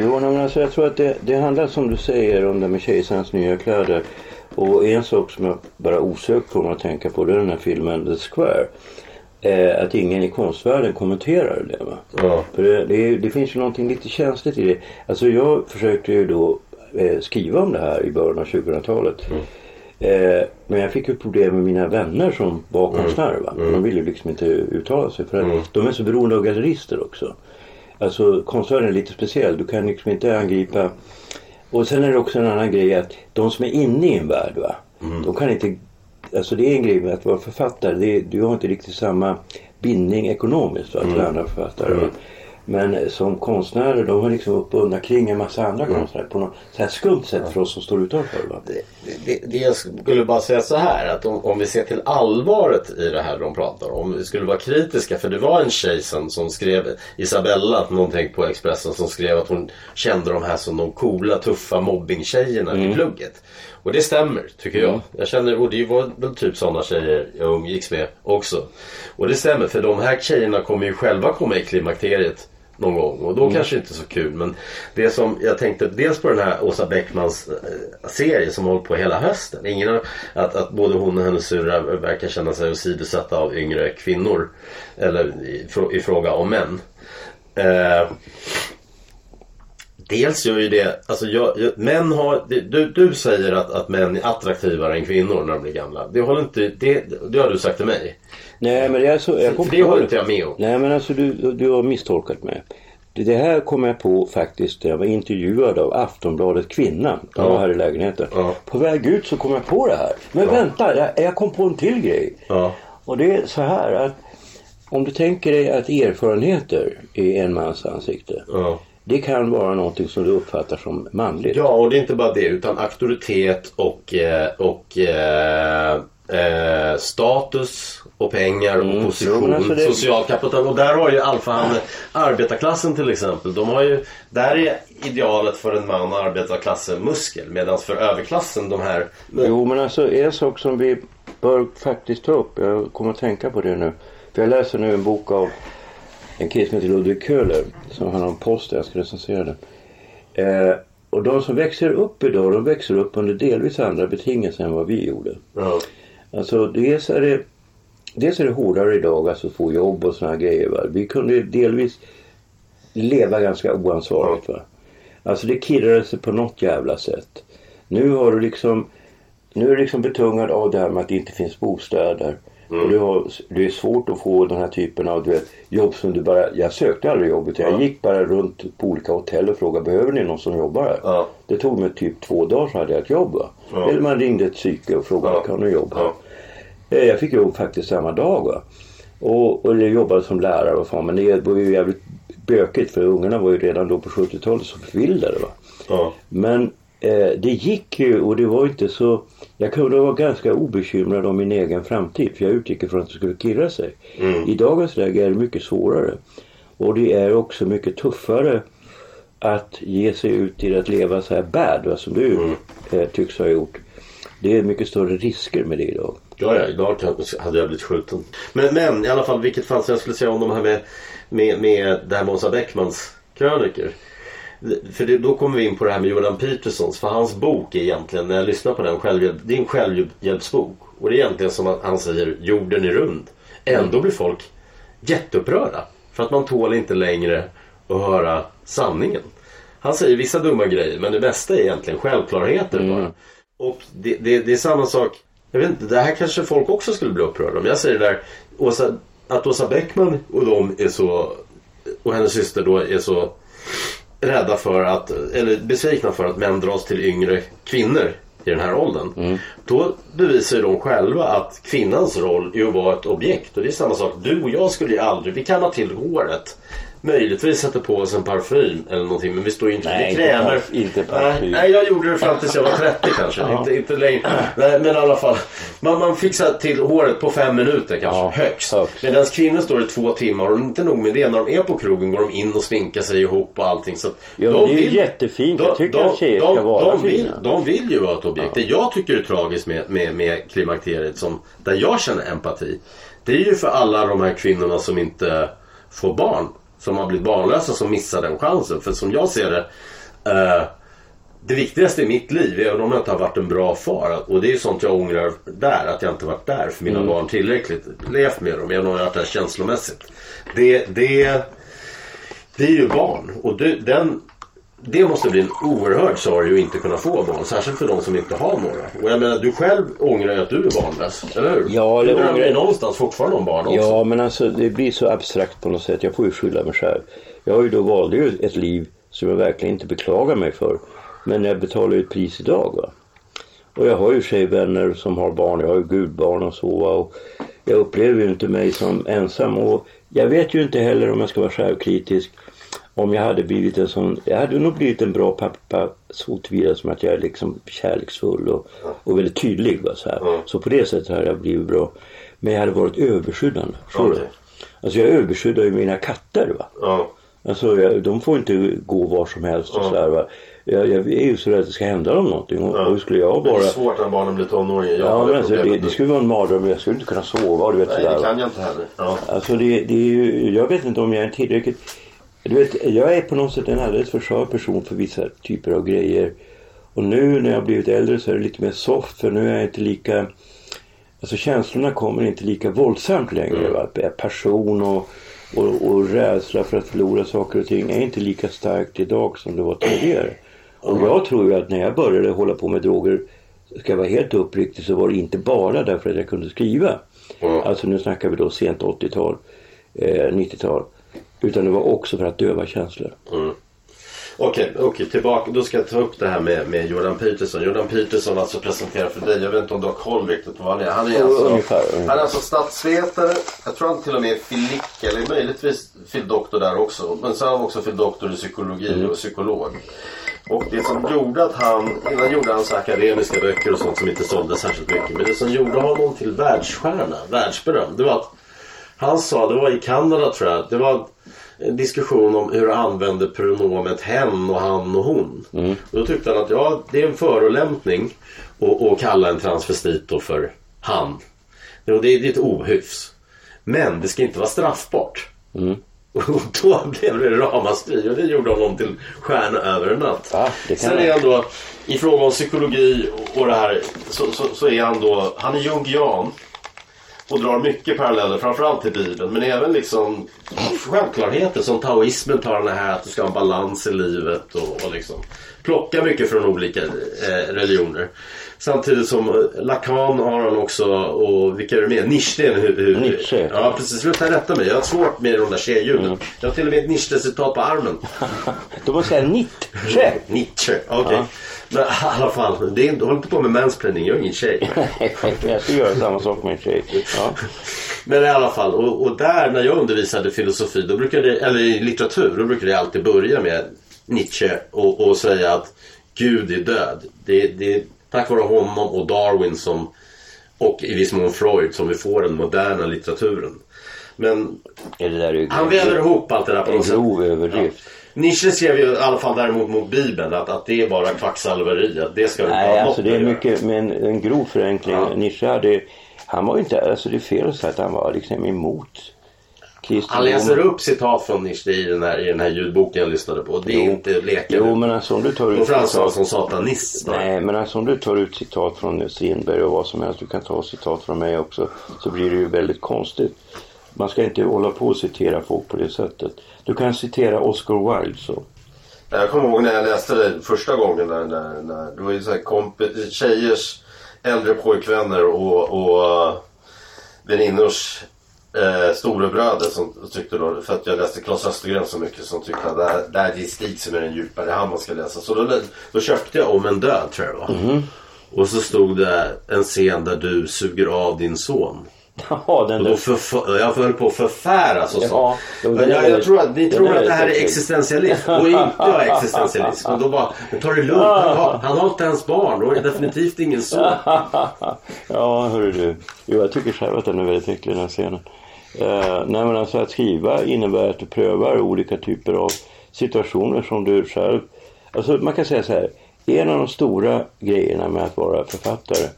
Jo, men alltså, jag tror att det, det handlar som du säger om det med kejsarens nya kläder. Och en sak som jag bara osökt kommer att tänka på det är den här filmen The Square. Eh, att ingen i konstvärlden kommenterar det. Va? Ja. För det, det, det, finns ju någonting lite känsligt i det. Alltså jag försökte ju då eh, skriva om det här i början av 2000-talet. Mm. Eh, men jag fick ju problem med mina vänner som var mm. konstnärer. Va? Mm. De ville ju liksom inte uttala sig för mm. de är så beroende av gallerister också. Alltså konstvärlden är lite speciell. Du kan liksom inte angripa och sen är det också en annan grej att de som är inne i en värld va. Mm. De kan inte Alltså det är en grej med att vara författare. Det, du har inte riktigt samma bindning ekonomiskt va, till mm. andra författare. Mm. Men som konstnärer, de har liksom uppbundna kring en massa andra mm. konstnärer på något så här skumt sätt för oss som står utanför. Va? Det, det, det, jag skulle bara säga så här att om, om, vi ser till allvaret i det här de pratar om. Om vi skulle vara kritiska för det var en tjej som, som skrev, Isabella, någonting på Expressen som skrev att hon kände de här som de coola tuffa mobbingtjejerna mm. i plugget. Och det stämmer tycker jag. Mm. Jag känner, och det var väl typ sådana tjejer jag umgicks med också. Och det stämmer för de här tjejerna kommer ju själva komma i klimakteriet någon gång och då mm. kanske inte så kul. Men det som jag tänkte dels på den här Åsa Bäckmans äh, serie som har hållit på hela hösten. Ingen har, att, att både hon och hennes syrra verkar känna sig åsidosatta av yngre kvinnor. Eller i, i fråga om män. Äh, Dels gör ju det, alltså jag, jag, män har, du, du säger att, att män är attraktivare än kvinnor när de blir gamla. Det, håller inte, det, det har du sagt till mig. Nej men det är så, jag kom Det håller inte jag med om. Nej men alltså du, du har misstolkat mig. Det här kom jag på faktiskt när jag var intervjuad av Aftonbladet Kvinna. De ja. var här i lägenheten. Ja. På väg ut så kom jag på det här. Men ja. vänta, jag, jag, kom på en till grej. Och det är så här att om du tänker dig att erfarenheter är en mans ansikte. Det kan vara någonting som du uppfattar som manligt. Ja, och det är inte bara det utan auktoritet och, eh, och eh, status och pengar och mm. position, alltså det... social kapital. Och där har ju alfahanne arbetarklassen till exempel. De har ju, där är idealet för en man arbetarklassen muskel. Medan för överklassen de här... Jo men alltså en sak som vi bör faktiskt ta upp. Jag kommer att tänka på det nu. För jag läser nu en bok av en kille som heter Ludvig Köhler som handlar om posten. Jag ska recensera den. Eh, och de som växer upp idag de växer upp under delvis andra betingelser än vad vi gjorde. Ja. Alltså dels är det Dels är det hårdare idag alltså att få jobb och sådana grejer. Va? Vi kunde delvis leva ganska oansvarigt. Va? Alltså det kirrade sig på något jävla sätt. Nu har du liksom Nu är du liksom betungad av det här med att det inte finns bostäder. Mm. Och det, har, det är svårt att få den här typen av du vet, jobb som du bara... Jag sökte aldrig jobb utan jag gick bara runt på olika hotell och frågade behöver ni någon som jobbar här? Ja. Det tog mig typ två dagar så hade jag ett jobb. Ja. Eller man ringde ett psyke och frågade kan du jobba här? Eh, jag fick jobb faktiskt samma dag. Va? Och, och jag jobbade som lärare och fan, men det var ju jävligt bökigt för ungarna var ju redan då på 70-talet så förvildade. Va? Ja. Men eh, det gick ju och det var inte så... Jag kunde vara ganska obekymrad om min egen framtid för jag utgick ifrån att det skulle kirra sig. I dagens läge är det mycket svårare. Och det är också mycket tuffare att ge sig ut till att leva så här bad va, som du eh, tycks ha gjort. Det är mycket större risker med det idag. Ja, ja, idag hade jag blivit skjuten. Men, men i alla fall vilket fall som jag skulle säga om de här med, med, med det här med Åsa Beckmans krönikor. För det, då kommer vi in på det här med Jordan Petersons. För hans bok är egentligen, när jag lyssnar på den, självhjälp, det är en självhjälpsbok. Och det är egentligen som att han säger jorden är rund. Ändå blir folk jätteupprörda. För att man tål inte längre att höra sanningen. Han säger vissa dumma grejer men det bästa är egentligen självklarheter bara. Och det, det, det är samma sak. Jag vet inte, det här kanske folk också skulle bli upprörda om. Jag säger det där Åsa, att Åsa Bäckman och de är så och hennes syster då är så rädda för att, eller besvikna för att män dras till yngre kvinnor i den här åldern. Då bevisar ju de själva att kvinnans roll är att vara ett objekt. Och det är samma sak. Du och jag skulle ju aldrig, vi kan ha till håret. Möjligtvis sätta på oss en parfym eller någonting men vi står ju inte Nej, det inte kräver. parf- inte parfym. Nej, jag gjorde det fram tills jag var 30 kanske. Inte, inte längre. Nej, men i alla fall. Man, man fixar till håret på fem minuter kanske. Ja, högst. högst. Medan kvinnor står i två timmar och inte nog med det. När de är på krogen går de in och sminkar sig ihop och allting. Så Ja, de det är ju jättefint. Jag tycker att tjejer ska vara de, vill, fina. de vill ju vara ett objekt. Det jag tycker är tragiskt med, med, med klimakteriet, som, där jag känner empati. Det är ju för alla de här kvinnorna som inte får barn. Som har blivit barnlösa som missar den chansen. För som jag ser det. Eh, det viktigaste i mitt liv, även om jag inte har varit en bra far. Och det är ju sånt jag ångrar där. Att jag inte varit där för mina barn tillräckligt. Levt med dem, även om jag har varit där känslomässigt. Det, det, det är ju barn. Och det, den, det måste bli en oerhörd sorg att inte kunna få barn. Särskilt för de som inte har några. Och jag menar, du själv ångrar ju att du är barnlös. Eller hur? Ja, du det drömmer ångrar- ju någonstans fortfarande om barn också. Ja, men alltså det blir så abstrakt på något sätt. Jag får ju skylla mig själv. Jag har ju då valde ju ett liv som jag verkligen inte beklagar mig för. Men jag betalar ju ett pris idag. Va? Och jag har ju tjejvänner som har barn. Jag har ju gudbarn och så. Va? Och jag upplever ju inte mig som ensam. Och jag vet ju inte heller om jag ska vara självkritisk. Om jag hade blivit en sån, jag hade nog blivit en bra pappa så tillvida som att jag är liksom kärleksfull och, och väldigt tydlig. Va, så, här. så på det sättet hade jag blivit bra. Men jag hade varit överskyddande. Förstår du? Okej. Alltså jag överskyddar ju mina katter. Va? Ja. Alltså jag, de får inte gå var som helst och sådär va. Jag, jag är ju så rädd att det ska hända dem någonting. Och, och hur skulle jag Det är bara... svårt när barnen blir tonåringar. Jag Ja men alltså, det, det skulle vara en mardröm. Jag skulle inte kunna sova. och Du vet, Nej, sådär, det va. kan jag inte heller. Ja. Alltså det, det är ju, jag vet inte om jag är tillräckligt... Du vet, jag är på något sätt en alldeles för skör person för vissa typer av grejer. Och nu när jag har blivit äldre så är det lite mer soft för nu är jag inte lika... Alltså känslorna kommer inte lika våldsamt längre. Va? Passion och, och, och rädsla för att förlora saker och ting är inte lika starkt idag som det var tidigare. Och jag tror ju att när jag började hålla på med droger, ska jag vara helt uppriktig, så var det inte bara därför att jag kunde skriva. Alltså nu snackar vi då sent 80-tal, eh, 90-tal. Utan det var också för att döva känslor. Okej, okej, tillbaka. Då ska jag ta upp det här med, med Jordan Peterson. Jordan Peterson alltså presenterar för dig. Jag vet inte om du har koll riktigt på vad han är. Han är alltså, ungefär. Han är alltså statsvetare. Jag tror han till och med är filik eller möjligtvis doktor där också. Men så har han också doktor i psykologi och psykolog. Och det som gjorde att han, innan gjorde han så akademiska böcker och sånt som inte sålde särskilt mycket. Men det som gjorde honom till världsstjärna, världsberömd, det var att han sa, det var i Kanada tror jag, det var en diskussion om hur han använde pronomet hen och han och hon. Och då tyckte han att ja, det är en förolämpning att kalla en transvestit då för han. Det, är- det är ett ohyfs. Men det ska inte vara straffbart. Och då blev det ramaskri och det gjorde honom till stjärna över en natt. Ja, Sen är han då, i fråga om psykologi och- och det här, så, så, så är han då, han är jungian. Och drar mycket paralleller, framförallt till Bibeln. Men även liksom självklarheter som taoismen tar den här att du ska ha en balans i livet och, och liksom plocka mycket från olika eh, religioner. Samtidigt som Lacan har han också och vilka är det med? Nietzsche. Hur, hur, Nietzsche. Ja precis, sluta rätta mig. Jag har svårt med de där tjejljuden. Jag har till och med ett Nietzsche-citat på armen. Då måste jag säga Nietzsche. Nietzsche, okej. Men i alla fall, det är, inte- håll inte på med mansplaining, jag är ingen tjej. jag ska göra samma sak med en tjej. Ja. Men i alla fall, och, och där när jag undervisade filosofi, då brukade, eller i litteratur, då brukade jag alltid börja med Nietzsche och, och säga att Gud är död. Det, det är tack vare honom och Darwin som och i viss mån Freud som vi får den moderna litteraturen. Men han väver ihop allt det där på något sätt. grov överdrift. Nietzsche skrev ju i alla fall däremot mot Bibeln att, att det är bara kvacksalveri. Att det ska vi Nej, alltså det är mycket, men en grov förenkling. Ja. Nietzsche hade, han var ju inte, alltså det är fel att säga att han var liksom emot kristendom. Han läser upp citat från Nietzsche i den här, i den här ljudboken jag lyssnade på. Det är Jo. inte leka Jo, men alltså om du tar ut han som satanist. Nej, men alltså om du tar ut citat från Strindberg och vad som helst, du kan ta citat från mig också, så blir det ju väldigt konstigt. Man ska inte hålla på och citera folk på det sättet. Du kan citera Oscar Wilde så. Jag kommer ihåg när jag läste det första gången. När, när, när, det var ju så här komp- tjejers äldre pojkvänner och, och uh, väninnors eh, storebröder som tyckte då, för att jag läste Klas Östergren så mycket som tyckte att det här, det här är Stig som är den djupare, han man ska läsa. Så då, Då köpte jag Om en död tror jag. Mhm. Och så stod det en scen där du suger av din son. Ja, den Och då där. förf- jag höll på att förfäras och så. Ja, den jag, jag tror att ni tror att det här är existentialism och inte jag är existentialist. Och då bara, ta det lugnt. Han har, han har inte ens barn och är definitivt ingen son. ja, hörru du. Jo, jag tycker själv att den är väldigt äcklig den här scenen. Eh, nej, men alltså att skriva innebär att du prövar olika typer av situationer som du själv... Alltså man kan säga så här. En av de stora grejerna med att vara författare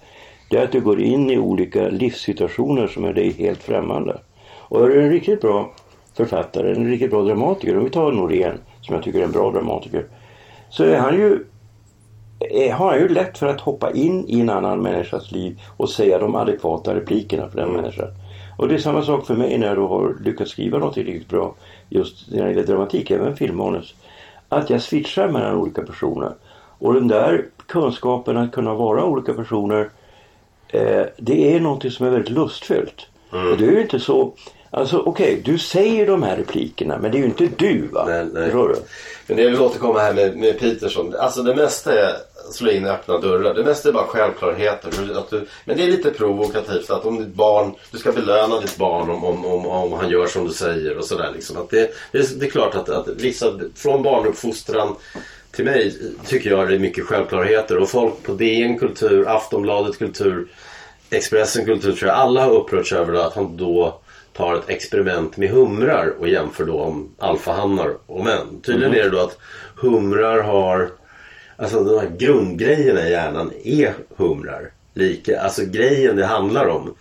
det är att du går in i olika livssituationer som är dig helt främmande. Och är du en riktigt bra författare, en riktigt bra dramatiker, om vi tar Norén som jag tycker är en bra dramatiker, så är han ju är, har han ju lätt för att hoppa in i en annan människas liv och säga de adekvata replikerna för den människan. Och det är samma sak för mig när jag då har lyckats skriva något riktigt bra just när det gäller dramatik, även filmmanus. Att jag switchar mellan olika personer. Och den där kunskapen att kunna vara olika personer eh, det är någonting som är väldigt lustfyllt. Och det är ju inte så Alltså okej, du säger de här replikerna men det är ju inte du va? Nej, nej. Förstår du? Men jag vill återkomma här med, med Peterson. Alltså det mesta är slå in öppna dörrar. Det mesta är bara självklarheter. Att du, men det är lite provokativt att om ditt barn, du ska belöna ditt barn om, om, om, om han gör som du säger och sådär. Liksom. Att det, det, är, det är klart att, att vissa, från barnuppfostran till mig tycker jag det är mycket självklarheter. Och folk på DN Kultur, Aftonbladet Kultur, Expressen Kultur tror jag alla har upprörts över att han då tar ett experiment med humrar och jämför då om alfahannar och män. Tydligen är det då att humrar har Alltså de här grundgrejerna i hjärnan är humrar. Lika, alltså grejen det handlar om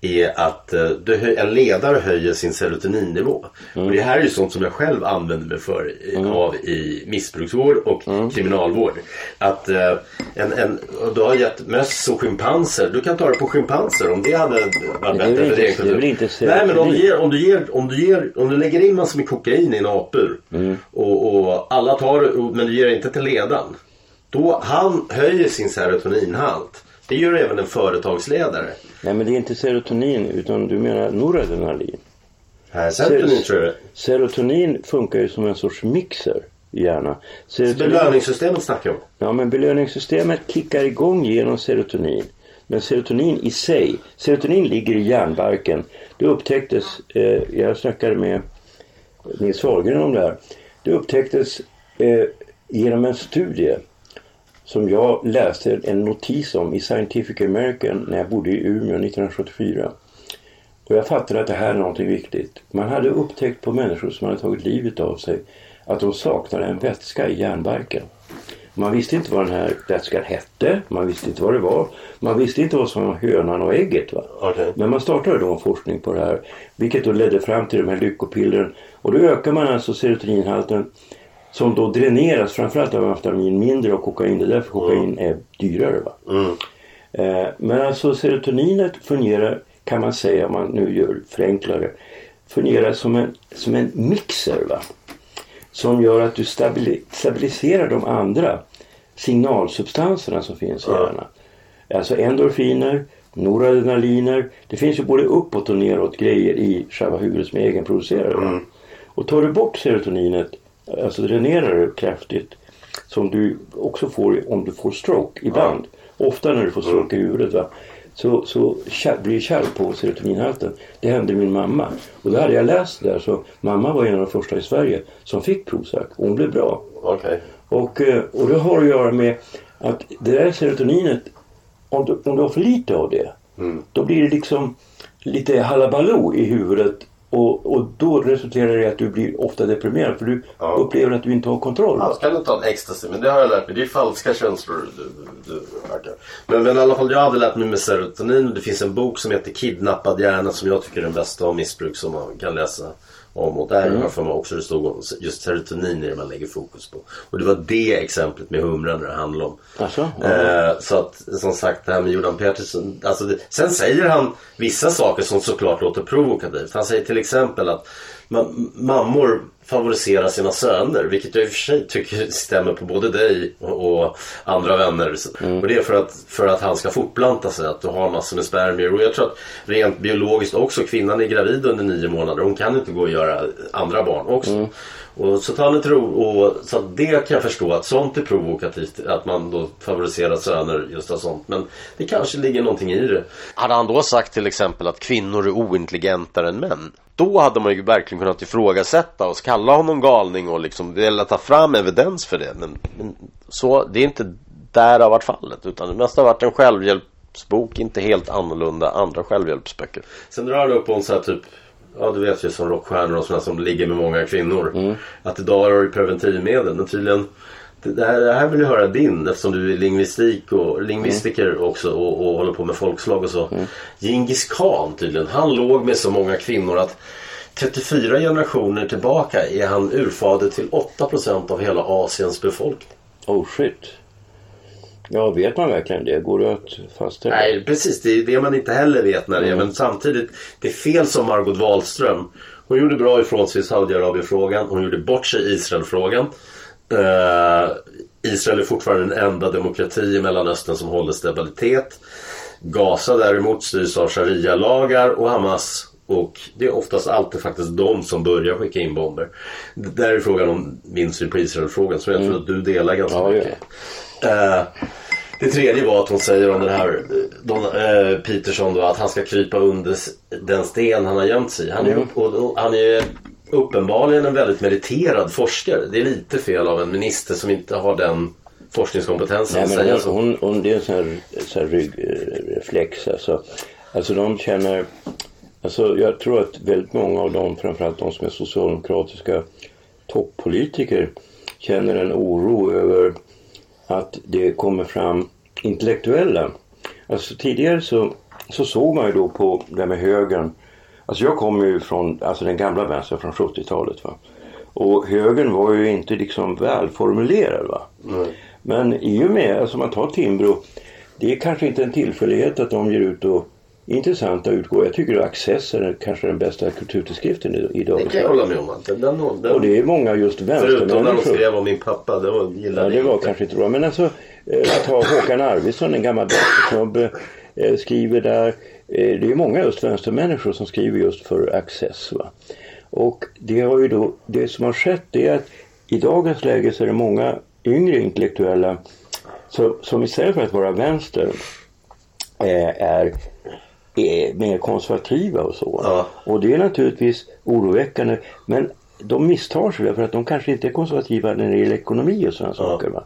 är att eh, du, en ledare höjer sin serotoninnivå. Och det här är ju sånt som jag själv använder mig för i, av i missbruksvård och kriminalvård. Att eh, en, en, du har gett möss och schimpanser. Du kan ta det på schimpanser om det hade varit bättre för din det kultur. inte Nej men om du, ger, om, du ger, om, du ger, om du lägger in massor med kokain i en apur och, och alla tar det men du ger det inte till ledaren. Då han höjer sin serotoninhalt. Det gör även en företagsledare. Nej men det är inte serotonin utan du menar noradrenalin. Här, serotonin tror jag. Serotonin funkar ju som en sorts mixer i hjärnan. Serotonin, Belöningssystemet snackar jag om. ja men belöningssystemet kickar igång genom serotonin. Men serotonin i sig, serotonin ligger i hjärnbarken. Det upptäcktes, eh, jag snackade med Nils Wahlgren om det här. Det upptäcktes eh, genom en studie som jag läste en notis om i Scientific American när jag bodde i Umeå 1974. Och jag fattade att det här är någonting viktigt. Man hade upptäckt på människor som hade tagit livet av sig att de saknade en vätska i hjärnbarken. Man visste inte vad den här vätskan hette, man visste inte vad det var, man visste inte vad som var hönan och ägget. Va? Okej. Men man startade då en forskning på det här, vilket då ledde fram till de här lyckopillren. Och då ökar man alltså serotoninhalten som då dräneras framförallt av amfetamin mindre och kokain. Det är därför kokain är dyrare. Va? Eh, men alltså serotoninet fungerar, kan man säga om man nu gör förenklare, fungerar som en, som en mixer. Va? Som gör att du stabili- stabiliserar de andra signalsubstanserna som finns i hjärnan. Alltså endorfiner, noradrenaliner. Det finns ju både uppåt och neråt grejer i själva huvudet som är egenproducerade. va? Och tar du bort serotoninet, alltså dränerar det kraftigt, som du också får om du får stroke ibland. Ofta när du får stroke i huvudet va? så, så blir det kärl på serotoninhalten. Det hände min mamma. Och då hade jag läst där så mamma var en av de första i Sverige som fick Prozac och hon blev bra. Okej. Och, eh, och det har att göra med att det där serotoninet, om du, om du har för lite av det, då blir det liksom lite halabaloo i huvudet och, och då resulterar det i att du blir ofta deprimerad för du upplever att du inte har kontroll. Ja, så kan du ta en ecstasy, men det har jag lärt mig. Det är falska känslor du, du verkar. Men, men i alla fall, jag hade lärt mig med serotonin. Det finns en bok som heter Kidnappad hjärna som jag tycker är den bästa om missbruk som man kan läsa om. Och där Mm. för mig också det stod om just serotonin är det man lägger fokus på. Och det var det exemplet med humran det handlade om. Alltså, Eh, så att som sagt det här med Jordan Peterson. Alltså det, sen säger han vissa saker som såklart låter provokativt. Han säger till exempel att mammor favoriserar sina söner. Vilket jag i och för sig tycker stämmer på både dig och, andra vänner. Och det är för att, för att han ska fortplanta sig. Att du har massor med spermier. Och jag tror att rent biologiskt också. Kvinnan är gravid under nio månader. Hon kan inte gå och göra andra barn också. Och så han ett ro, och så det kan jag förstå att sånt är provokativt. Att man då favoriserar söner just av sånt. Men det kanske ligger någonting i det. Hade han då sagt till exempel att kvinnor är ointelligentare än män? Då hade man ju verkligen kunnat ifrågasätta och kalla honom galning och liksom vilja ta fram evidens för det. Men, men så, det är inte där det har varit fallet. Utan det mesta har varit en självhjälpsbok, inte helt annorlunda andra självhjälpsböcker. Sen drar han upp om så här typ Ja du vet ju som rockstjärnor och sådana som ligger med många kvinnor. Att idag har du preventivmedel. Men tydligen det här, det här vill jag höra din eftersom du är lingvistik och lingvistiker också och, och håller på med folkslag och så. Djingis khan tydligen. Han låg med så många kvinnor att 34 generationer tillbaka är han urfader till 8% av hela Asiens befolkning. Oh shit. Ja, vet man verkligen det? Går det att fastställa? Nej, precis. Det är det man inte heller vet när det är. Men samtidigt, det är fel som Margot Wallström. Hon gjorde bra ifrån sig i Saudiarabien-frågan. Hon gjorde bort sig i Israel-frågan. Eh, Israel är fortfarande den enda demokrati i Mellanöstern som håller stabilitet. Gaza däremot styrs av sharia-lagar och Hamas och det är oftast alltid faktiskt de som börjar skicka in bomber. Det där är frågan om min syn på Israel-frågan som jag tror att du delar ganska Ja, mycket. Eh, det tredje var att hon säger om den här eh, Don, eh, Peterson då att han ska krypa under den sten han har gömt sig i. Han är, och, och, han är uppenbarligen en väldigt meriterad forskare. Det är lite fel av en minister som inte har den forskningskompetensen Nej, men hon, hon, hon, det är en sån här, sån här ryggreflex. Alltså. alltså de känner... Alltså jag tror att väldigt många av dem, framförallt de som är socialdemokratiska toppolitiker, känner en oro över att det kommer fram intellektuella. Alltså tidigare så, så såg man ju då på det här med högern. Alltså jag kommer ju från alltså den gamla vänstern från 70-talet. Va? Och högern var ju inte liksom välformulerad. Va? Men i och med, alltså man tar Timbro, det är kanske inte en tillfällighet att de ger ut och intressanta utgåvor. Jag tycker att Access är kanske den bästa kulturtidskriften idag. Det kan jag hålla med om. att Den, den, den, Och det är många just förutom när de vänstermänniskor. skrev om min pappa. Det var, gillade Ja, det var inte. kanske inte bra. Men alltså, eh, ta Håkan Arvidsson, en gammal vänstersnubbe, eh, skriver där. Eh, det är många just vänstermänniskor som skriver just för Access. Va? Och det, har ju då, det som har skett det är att i dagens läge så är det många yngre intellektuella så, som istället för att vara vänster är, är mer konservativa och så. Ja. Och det är naturligtvis oroväckande. Men de misstar sig därför att de kanske inte är konservativa när det gäller ekonomi och sådana saker. Va?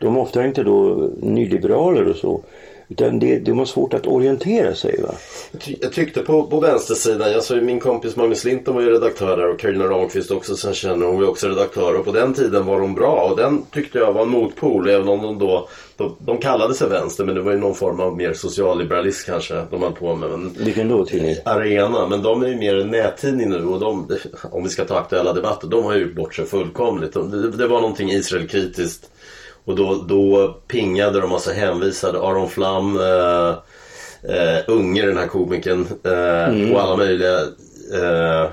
De är ofta inte då nyliberaler och så. Utan det, de har svårt att orientera sig. Va? Jag ty- Jag tyckte på, på vänstersidan, jag såg min kompis Magnus Linton var ju redaktör där och Carolina Ramqvist också sen känner hon var också redaktör och på den tiden var hon bra och den tyckte jag var en motpol även om de då de, de kallade sig vänster men det var ju någon form av mer socialliberalism kanske de höll på med. Men, Vilken då tidning? Arena, men de är ju mer en nättidning nu och de, om vi ska ta aktuella debatter, de har ju gjort bort sig fullkomligt. De- Det, det var någonting Israelkritiskt och då, då pingade de och så hänvisade Aron Flam, eh, eh, Unge den här komikern eh, och alla möjliga eh,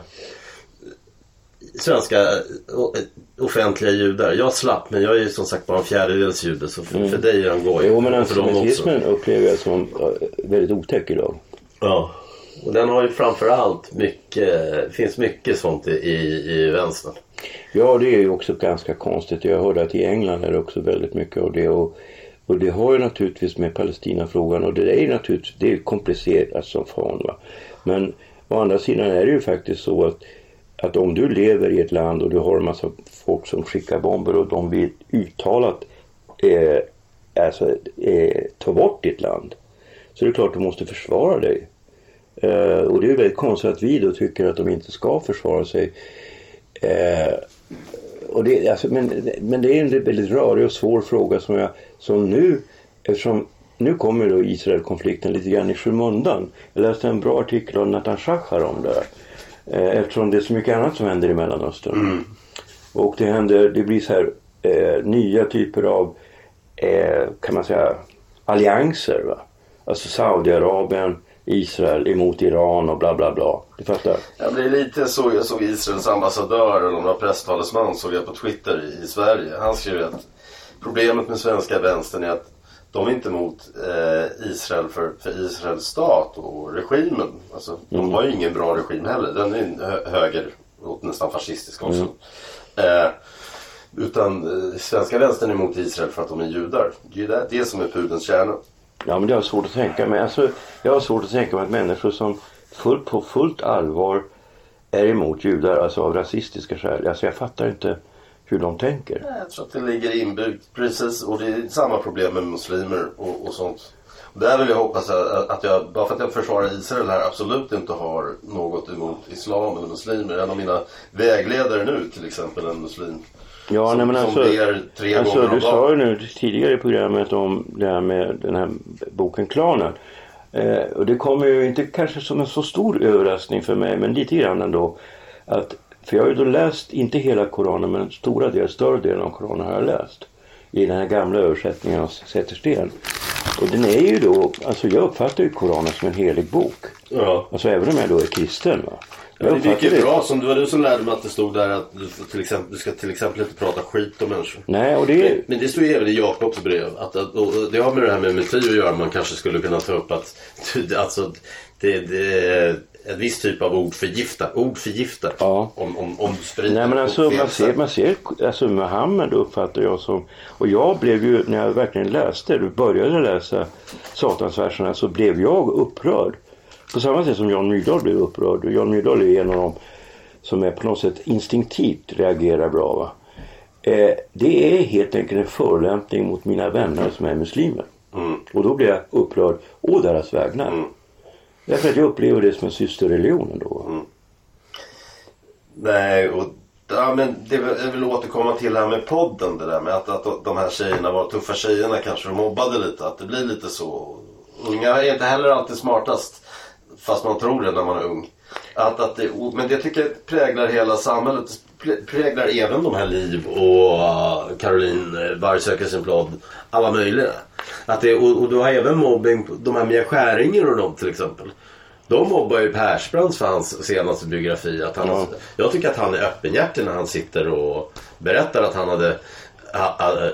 svenska eh, offentliga judar. Jag slapp men jag är ju som sagt bara en fjärdedels jude så för, för dig är han goj. Jo men antisemitismen upplever jag som eh, väldigt otäck idag. Ja. Och den har ju framförallt mycket, finns mycket sånt i, i, i vänstern. Ja, det är ju också ganska konstigt. Jag hörde att i England är det också väldigt mycket av det. Och, och det har ju naturligtvis med Palestinafrågan och det är ju naturligtvis det är komplicerat som fan. Va? Men å andra sidan är det ju faktiskt så att, att om du lever i ett land och du har en massa folk som skickar bomber och de vill uttalat eh, alltså, eh, ta bort ditt land. Så det är klart du måste försvara dig. Eh, och det är väldigt konstigt att vi då tycker att de inte ska försvara sig. Eh, och det, alltså, men, men det är en väldigt rörig och svår fråga som jag som nu eftersom nu kommer då Israel-konflikten lite grann i skymundan. Jag läste en bra artikel av Nathan Shachar om det. Eh, eftersom det är så mycket annat som händer i Mellanöstern. Mm. Och det händer, det blir så här eh, nya typer av eh, kan man säga allianser. Va? Alltså Saudiarabien, Israel emot Iran och bla bla bla. Du fattar? Ja, det är lite så jag såg Israels ambassadör eller någon presstalesman såg jag på Twitter i, i Sverige. Han skrev att problemet med svenska vänstern är att de är inte emot eh, Israel för, för Israels stat och regimen. Alltså, De har ju ingen bra regim heller. Den är hö höger och nästan fascistisk också. Eh, utan eh, svenska vänstern är emot Israel för att de är judar. Det är ju det, det som är pudelns kärna. Ja men det har jag svårt att tänka mig. Alltså, jag har svårt att tänka mig att människor som full, på fullt allvar är emot judar, alltså av rasistiska skäl. Alltså jag fattar inte hur de tänker. Jag tror att det ligger inbyggt precis och det är samma problem med muslimer och, och sånt. Där vill jag hoppas att jag, bara för att jag försvarar Israel här, absolut inte har något emot islam eller muslimer. En av mina vägledare nu till exempel en muslim. Ja, som, nej, men alltså, tre alltså gånger du sa ju nu tidigare i programmet om det här med den här boken Klanen. Eh, och det kommer ju inte kanske som en så stor överraskning för mig men lite grann ändå. Att, för jag har ju då läst, inte hela Koranen men stora delar, större delen av Koranen har jag läst. I den här gamla översättningen av Zettersten. Och den är ju då, alltså jag uppfattar ju Koranen som en helig bok. Ja. Alltså även om jag då är kristen. Va? Ja, det gick ju bra. Som, det var du som lärde mig att det stod där att du, till exempel, du ska till exempel inte prata skit om människor. Nej, och det är... Men det står ju även i Jakobs brev. Att, att, och det har med det här med meti att göra. Man kanske skulle kunna ta upp att alltså, det, det en viss typ av ord förgiftar. Ord förgiftar. Ja. Om, om, om du sprider Nej men alltså man ser, man ser alltså Muhammed uppfattar jag som och jag blev ju när jag verkligen läste, du började läsa Satansverserna så blev jag upprörd. På samma sätt som Jan Myrdal blev upprörd och Jan Myrdal är en av dem som är på något sätt instinktivt reagerar bra. Va? Eh, det är helt enkelt en förolämpning mot mina vänner som är muslimer. Och då blir jag upprörd å deras vägnar. Därför att jag upplever det som en systerreligion ändå. Mm. Nej, och ja, men det vill- jag vill återkomma till det här med podden. Det där med att, att de här tjejerna var tuffa tjejerna kanske de mobbade lite. Att det blir lite så. Unga är inte heller alltid smartast. Fast man tror det när man är ung. Att, att det, men det tycker jag präglar hela samhället. Prä- Präglar även de här Liv och uh, Caroline Varg söker sin blad. Alla möjliga. Att det, och, och du har även mobbing. De här Mia Skäringer och de till exempel. De mobbar ju Persbrandt för hans senaste biografi. Att han, Ja. Jag tycker att han är öppenhjärtig när han sitter och berättar att han hade ha, ha,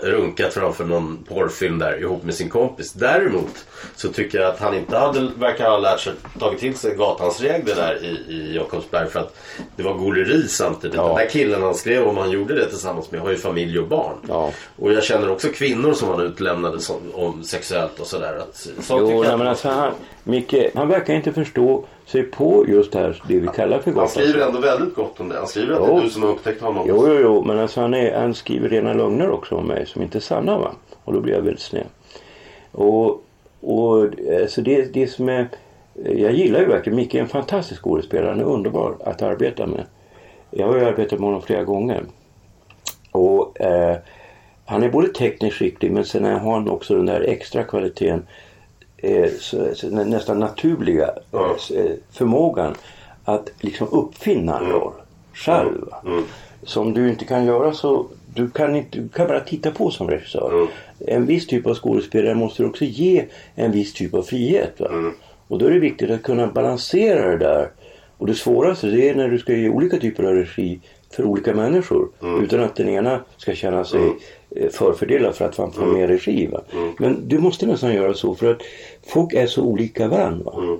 runkat framför någon porrfilm där ihop med sin kompis. Däremot så tycker jag att han inte hade, verkar ha lärt sig, tagit till sig gatans regler där i, i Jakobsberg för att det var goleri samtidigt. Ja. Den där killen han skrev om han gjorde det tillsammans med har ju familj och barn. Ja. Och jag känner också kvinnor som han utlämnade som, om sexuellt och sådär. Att, tycker Jo, jag nej, att- men alltså han, Micke, han verkar inte förstå sig på just det här, det vi kallar för Han skriver ändå väldigt gott om det. Han skriver att Jo. det är du som har upptäckt honom. Jo, jo, jo, men alltså han, är, han skriver rena lögner också om mig som inte är sanna va. Och då blir jag väldigt sned. Och, och alltså det, det som är, jag gillar ju verkligen Micke är en fantastisk skådespelare. Han är underbar att arbeta med. Jag har ju arbetat med honom flera gånger. Och eh, han är både tekniskt skicklig men sen har han också den där extra kvaliteten nästan naturliga Ja. eh, förmågan att liksom uppfinna en roll själv. va. Som du inte kan göra så du kan, inte, du kan bara titta på som regissör. En viss typ av skådespelare måste också ge en viss typ av frihet. Va? Och då är det viktigt att kunna balansera det där. Och det svåraste det är när du ska ge olika typer av regi för olika människor. Utan att den ena ska känna sig eh, förfördelad för att han får mer regi. Va? Men du måste nästan göra så för att folk är så olika varandra. Va?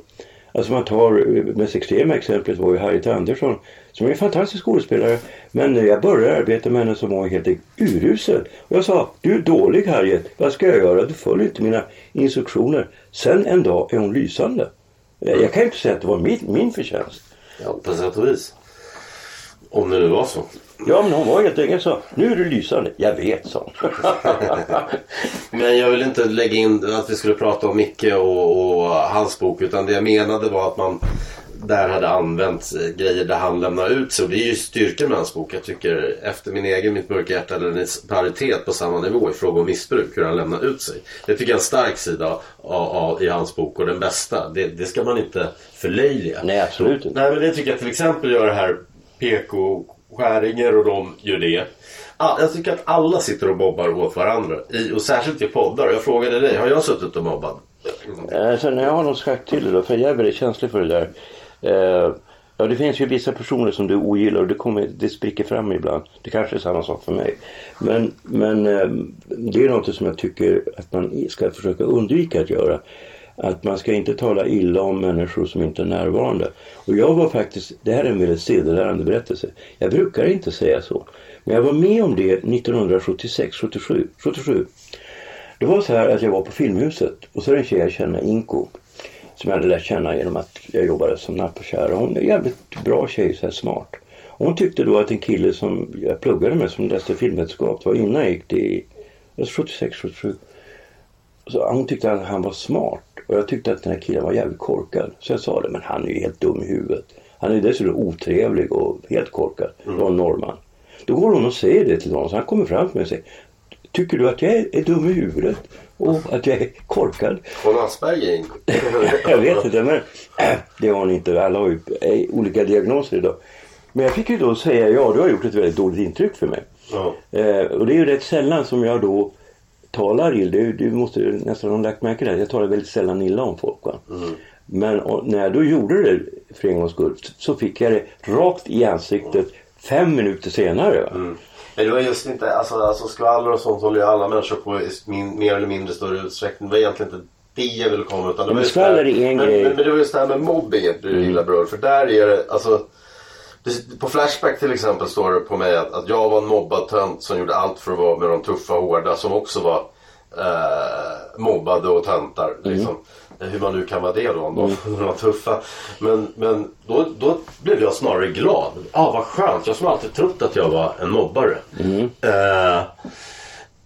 Alltså man tar, eh, mest extrema exemplet var ju Harriet Andersson som är en fantastisk skådespelare. Men när jag började arbeta med henne så var hon helt urusel. Och jag sa, du är dålig Harriet, vad ska jag göra? Du följer inte mina instruktioner. Sen en dag är hon lysande. Jag, jag kan inte säga att det var min, min förtjänst. Ja, på sätt och vis. Om det nu var så. Ja men hon var helt enkelt så. Nu är du lysande. Jag vet så. Men jag vill inte lägga in att vi skulle prata om Micke och, och hans bok. Utan det jag menade var att man där hade använt eh, grejer där han lämnar ut sig. Och det är ju styrkan med hans bok. Jag tycker efter min egen Mitt mörka hjärta eller en paritet på samma nivå i fråga om missbruk. Hur han lämnar ut sig. Det tycker jag är en stark sida av, av, i hans bok och den bästa. Det, det ska man inte förlöjliga. Nej absolut inte. Nej men det tycker jag till exempel gör det här PK Skäringer och de gör det. All, jag tycker att alla sitter och mobbar åt varandra. I, och särskilt i poddar. Jag frågade dig, har jag suttit och mobbat? Alltså, när jag har något sagt till dig då, för jag är väldigt känslig för det där. Eh, ja, det finns ju vissa personer som du ogillar och det, kommer, det spricker fram ibland. Det kanske är samma sak för mig. Men, men eh, det är något som jag tycker att man ska försöka undvika att göra. Att man ska inte tala illa om människor som inte är närvarande. Och jag var faktiskt, det här är en väldigt sedelärande berättelse. Jag brukar inte säga så. Men jag var med om det 1976, 77. 77. Det var så här att jag var på Filmhuset och så är det en tjej jag känner, Inko. Som jag hade lärt känna genom att jag jobbade som nappakärra. Hon är en jävligt bra tjej, så här smart. Och hon tyckte då att en kille som jag pluggade med som läste filmvetenskap, det var innan jag gick till 76, 77. Så hon tyckte att han var smart och jag tyckte att den här killen var jävligt korkad. Så jag sa det, men han är ju helt dum i huvudet. Han är dessutom otrevlig och helt korkad. Det var en norrman. Då går hon och säger det till honom. Så han kommer fram till mig och säger Tycker du att jag är dum i huvudet? Och att jag är korkad? Hon Asperger Ingo. jag vet inte men äh, det har hon inte. Alla har ju äh, olika diagnoser idag. Men jag fick ju då säga ja du har gjort ett väldigt dåligt intryck för mig. Ja. Eh, och det är ju rätt sällan som jag då talar illa. Du, du måste nästan ha lagt märke till. Jag talar väldigt sällan illa om folk. Va? Men och, när jag då gjorde det för en gångs skull så fick jag det rakt i ansiktet fem minuter senare. Va? Men det var just inte, alltså, alltså skvaller och sånt håller ju alla människor på i min, mer eller mindre större utsträckning. Det var egentligen inte det jag ville komma utan det var Men just det här- är en men. Men, men det var just det här med mobbing du gillar bror. För där är det, alltså på Flashback till exempel står det på mig att, att jag var en mobbad tönt som gjorde allt för att vara med de tuffa hårda som också var eh, mobbade och töntar. Liksom. Hur man nu kan vara det då om de, de var tuffa. Men, men då, då blev jag snarare glad. Ah, vad skönt. Jag som alltid trott att jag var en mobbare. Eh,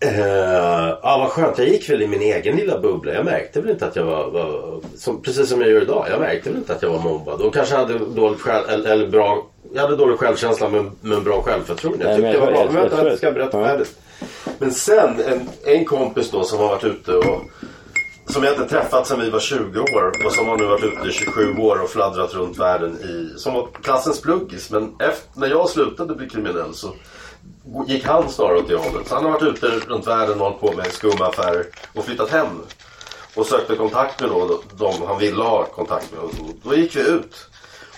Eh, ja vad skönt, jag gick väl i min egen lilla bubbla. Jag märkte väl inte att jag var, var som, precis som jag gör idag. Jag märkte väl inte att jag var mobbad. Och kanske hade dåligt själv, eller, eller bra, jag hade dålig självkänsla men, men bra självförtroende. Jag Nej, tyckte men jag var bra. jag- Vänta, jag- jag ska berätta ja. färdigt. Men sen en, en kompis då som har varit ute och som jag inte träffat sedan vi var 20 år och som har nu varit ute i 27 år och fladdrat runt världen i, som var klassens pluggis. Men efter, när jag slutade bli kriminell så gick han snarare åt det hållet. Så han har varit ute runt världen och hållit på med skumma affärer och flyttat hem. Och sökte kontakt med då, de han ville ha kontakt med. Och då gick vi ut.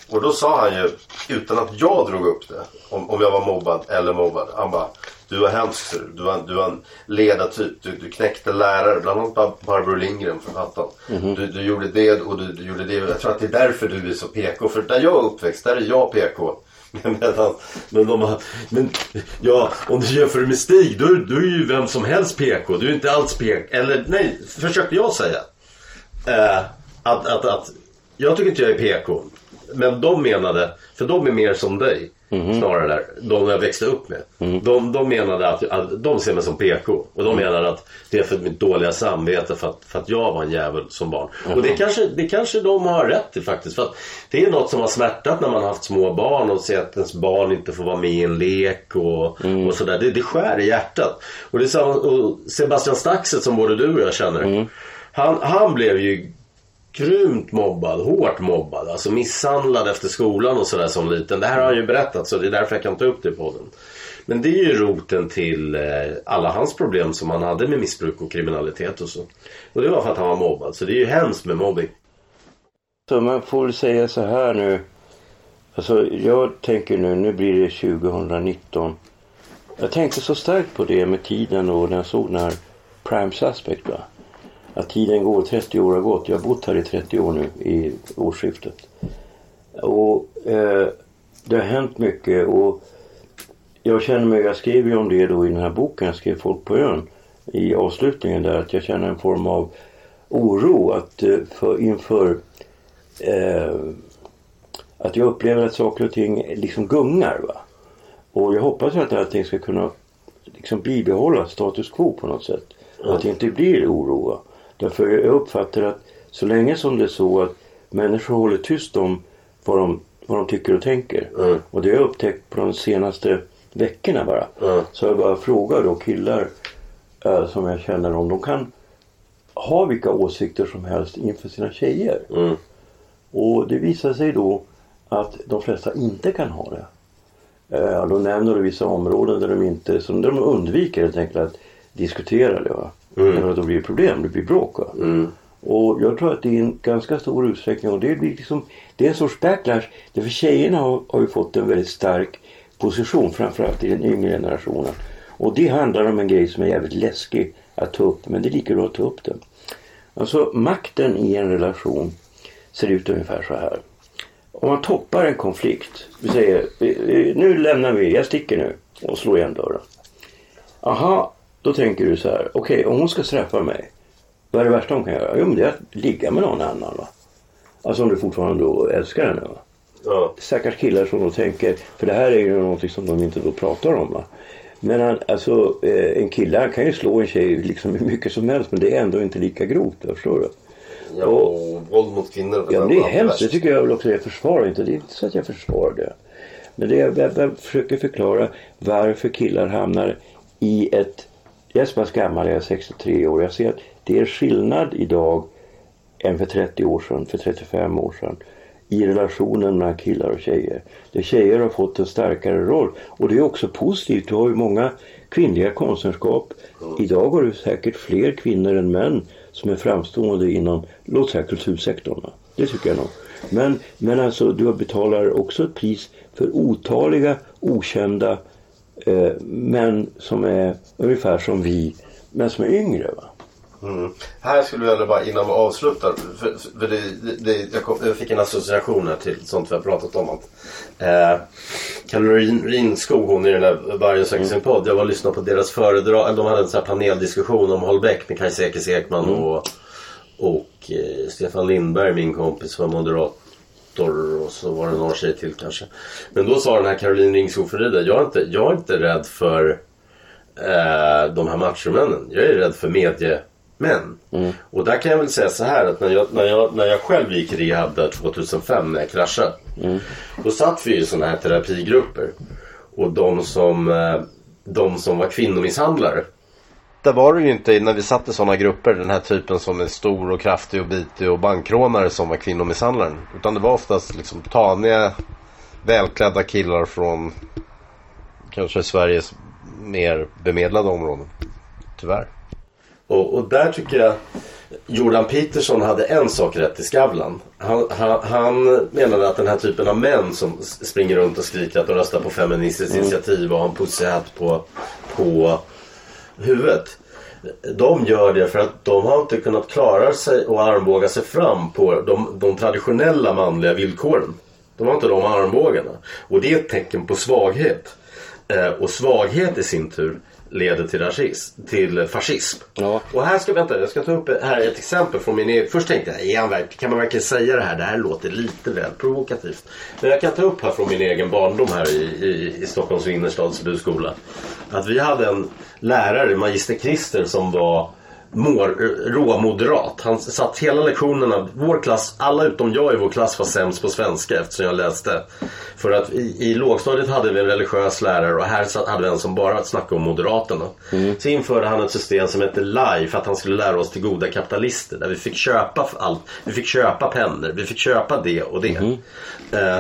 Och då sa han ju, utan att jag drog upp det, om, om jag var mobbad eller mobbad. Han bara, du var hemsk du. Du var, du var en ledartyp. Du, du knäckte lärare, bland annat Bar- Barbro Lindgren, författaren. Du, du gjorde det och du, du gjorde det. Jag tror att det är därför du är så PK. För där jag är uppväxt, där är jag PK. Men, men, de har, men ja, om du jämför med Stig, då, då är ju vem som helst PK. Du är inte alls PK. Eller nej, försökte jag säga. Eh, att, att, att, jag tycker inte jag är PK. Men de menade, för de är mer som dig. Snarare där, de jag växte upp med. De, de menade att, att de ser mig som PK. Och de menade att det är för mitt dåliga samvete för att, för att jag var en jävel som barn. Och det kanske, det kanske de har rätt i faktiskt. För att det är något som har smärtat när man har haft små barn och ser att ens barn inte får vara med i en lek och, och sådär. Det, det skär i hjärtat. Och det är samma, och Sebastian Staxet som både du och jag känner. Han, han blev ju grymt mobbad, hårt mobbad. Alltså misshandlad efter skolan och sådär som liten. Det här har han ju berättat så det är därför jag kan ta upp det i podden. Men det är ju roten till eh, alla hans problem som han hade med missbruk och kriminalitet och så. Och det var för att han var mobbad. Så det är ju hemskt med mobbing. Så man får väl säga så här nu. Alltså jag tänker nu, nu blir det 2019. Jag tänkte så starkt på det med tiden och när jag såg den här Prime Suspect. Va? Att tiden går, 30 år har gått. Jag har bott här i 30 år nu i årsskiftet. Och eh, det har hänt mycket och jag känner mig, jag skrev ju om det då i den här boken, jag skrev Folk på ön. I avslutningen där att jag känner en form av oro att eh, för, inför eh, att jag upplever att saker och ting liksom gungar. Va? Och jag hoppas att allting ska kunna liksom bibehålla status quo på något sätt. Att det inte blir oro. Därför jag uppfattar att så länge som det är så att människor håller tyst om vad de, vad de tycker och tänker. Mm. Och det har jag upptäckt på de senaste veckorna bara. Mm. Så jag bara frågar då killar eh, som jag känner om de kan ha vilka åsikter som helst inför sina tjejer. Mm. Och det visar sig då att de flesta inte kan ha det. Eh, de nämner vissa områden där de inte, som de undviker helt enkelt att diskutera det. Va? Mm. Därför att då blir det problem, det blir bråk. Mm. Och jag tror att det är en ganska stor utsträckning och det blir liksom, det är en sorts backlash. Därför tjejerna har, har ju fått en väldigt stark position framförallt i den yngre generationen. Och det handlar om en grej som är jävligt läskig att ta upp men det är lika bra att ta upp den. Alltså makten i en relation ser ut ungefär så här. Om man toppar en konflikt. Vi säger "Vi- nu lämnar vi, jag sticker nu och slår igen dörren. Aha, då tänker du så här. Okej, om hon ska straffa mig. Vad är det värsta hon kan göra? Jo men det är att ligga med någon annan va. Alltså om du fortfarande då älskar henne va. Ja. Stackars killar som då tänker, för det här är ju någonting som de inte då pratar om va. Men han, alltså eh, en kille han kan ju slå en tjej liksom hur mycket som helst men det är ändå inte lika grovt, förstår du? Ja, och våld mot kvinnor. Ja, det är hemskt. Det tycker jag väl också. Jag försvarar inte. Det är inte så att jag försvarar det. Men det jag, jag, jag försöker förklara varför killar hamnar i ett... Jag är så pass gammal, jag är 63 år. Jag ser att det är skillnad idag än för 30 år sedan, för 35 år sedan i relationen mellan killar och tjejer. Där tjejer har fått en starkare roll. Och det är också positivt. Du har ju många kvinnliga konstnärskap. Idag har du säkert fler kvinnor än män som är framstående inom, låt säga kultursektorn. Det tycker jag nog. Men, men alltså du betalar också ett pris för otaliga okända eh, män som är ungefär som vi, men som är yngre. Va? Mm. Här skulle jag bara innan vi avslutar. För, för det, det, jag, kom, jag fick en association här till sånt vi har pratat om. Att, eh, Caroline Rinskog, hon i den där Vargen söker sin podd. Jag var och lyssnade på deras föredrag. De hade en sån här paneldiskussion om Holbeck med Kajsa Ekis Ekman och, och eh, Stefan Lindberg, min kompis, var moderator. Och så var det några tjejer till kanske. Men då sa den här Caroline Ringskog Frida, jag är inte, jag är inte rädd för eh, de här machomännen. Jag är rädd för mediemän. Och där kan jag väl säga så här att när jag, när jag, när jag själv gick i rehab där 2005 när jag kraschade. Då satt vi i sådana här terapigrupper. Och de som, eh, de som var kvinnomisshandlare. Där var det ju inte när vi satt i sådana grupper den här typen som är stor och kraftig och bitig och bankrånare som var kvinnomisshandlaren. Utan det var oftast liksom taniga välklädda killar från kanske Sveriges mer bemedlade områden. Tyvärr. Och, och där tycker jag Jordan Peterson hade en sak rätt i Skavlan. Han, han, han menade att den här typen av män som springer runt och skriker att de röstar på Feministiskt initiativ och har en pussyhatt på, på huvudet. De gör det för att de har inte kunnat klara sig och armbåga sig fram på de, de traditionella manliga villkoren. De har inte de armbågarna. Och det är ett tecken på svaghet. Eh, och svaghet i sin tur leder till, rasism, till fascism. Ja. Och här ska, vänta, jag ska ta upp här ett exempel från min egen. Först tänkte jag, är han verk- kan man verkligen säga det här? Det här låter lite väl provokativt. Men jag kan ta upp här från min egen barndom här i, i, i Stockholms innerstads byskola. Att vi hade en lärare, magister Christer, som var mår, råmoderat. Han satt hela lektionerna, vår klass, alla utom jag i vår klass var sämst på svenska eftersom jag läste. För att i, i lågstadiet hade vi en religiös lärare och här hade vi en som bara snackade om Moderaterna. Så införde han ett system som hette LIFE för att han skulle lära oss till goda kapitalister. Där vi fick köpa allt. Vi fick köpa pennor, vi fick köpa det och det. Eh,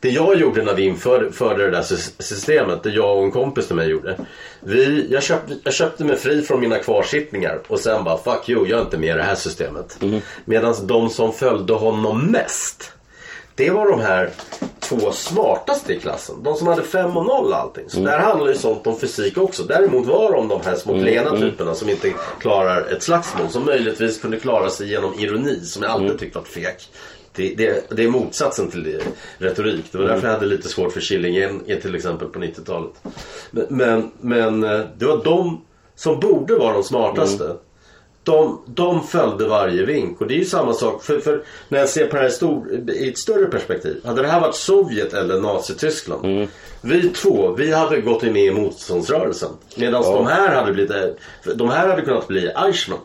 det jag gjorde när vi införde förde det där sys- systemet, det jag och en kompis till mig gjorde. Vi, jag, köpte, jag köpte mig fri från mina kvarsittningar och sen bara fuck you, jag är inte med i det här systemet. Medan de som följde honom mest, det var de här två smartaste i klassen. De som hade 5 och 0 allting. Så där handlar ju sånt om fysik också. Däremot var de de här små klena typerna som inte klarar ett slagsmål. Som möjligtvis kunde klara sig genom ironi som jag alltid tyckt varit fek. Det, det, det är motsatsen till det, retorik. Det var därför jag hade lite svårt för Killing till exempel på 90-talet. Men, men, men eh, det var de som borde vara de smartaste. De, de följde varje vink och det är ju samma sak för, för när jag ser på det här stor, i ett större perspektiv. Hade det här varit Sovjet eller Nazityskland. Vi två, vi hade gått med i motståndsrörelsen. Medan de här hade blivit, de här hade kunnat bli Eichmann.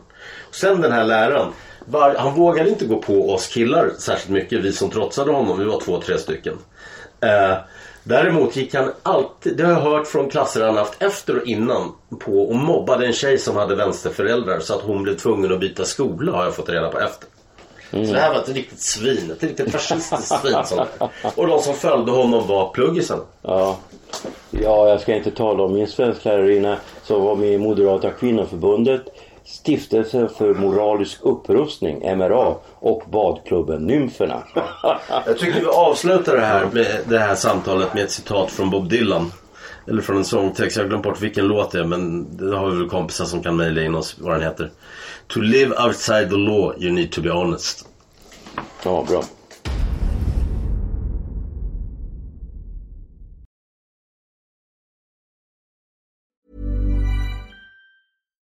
Sen den här läraren. Var, han vågade inte gå på oss killar särskilt mycket. Vi som trotsade honom. Vi var två, tre stycken. Eh, däremot gick han alltid, det har jag hört från klasser han haft efter och innan, på och mobbade en tjej som hade vänsterföräldrar så att hon blev tvungen att byta skola har jag fått reda på efter. Så det här var ett riktigt svin, ett riktigt fascistiskt svin. Sånt och de som följde honom var pluggisen. Ja. ja, jag ska inte tala om min svensklärarinna som var med i Moderata kvinnoförbundet, Stiftelsen för moralisk upprustning, MRA, och badklubben Nymferna. Jag tycker vi avslutar det här, med det här samtalet med ett citat från Bob Dylan. Eller från en sångtext, jag har glömt bort vilken låt det är men det har vi väl kompisar som kan mejla in oss vad den heter. To live outside the law you need to be honest. Ja, bra.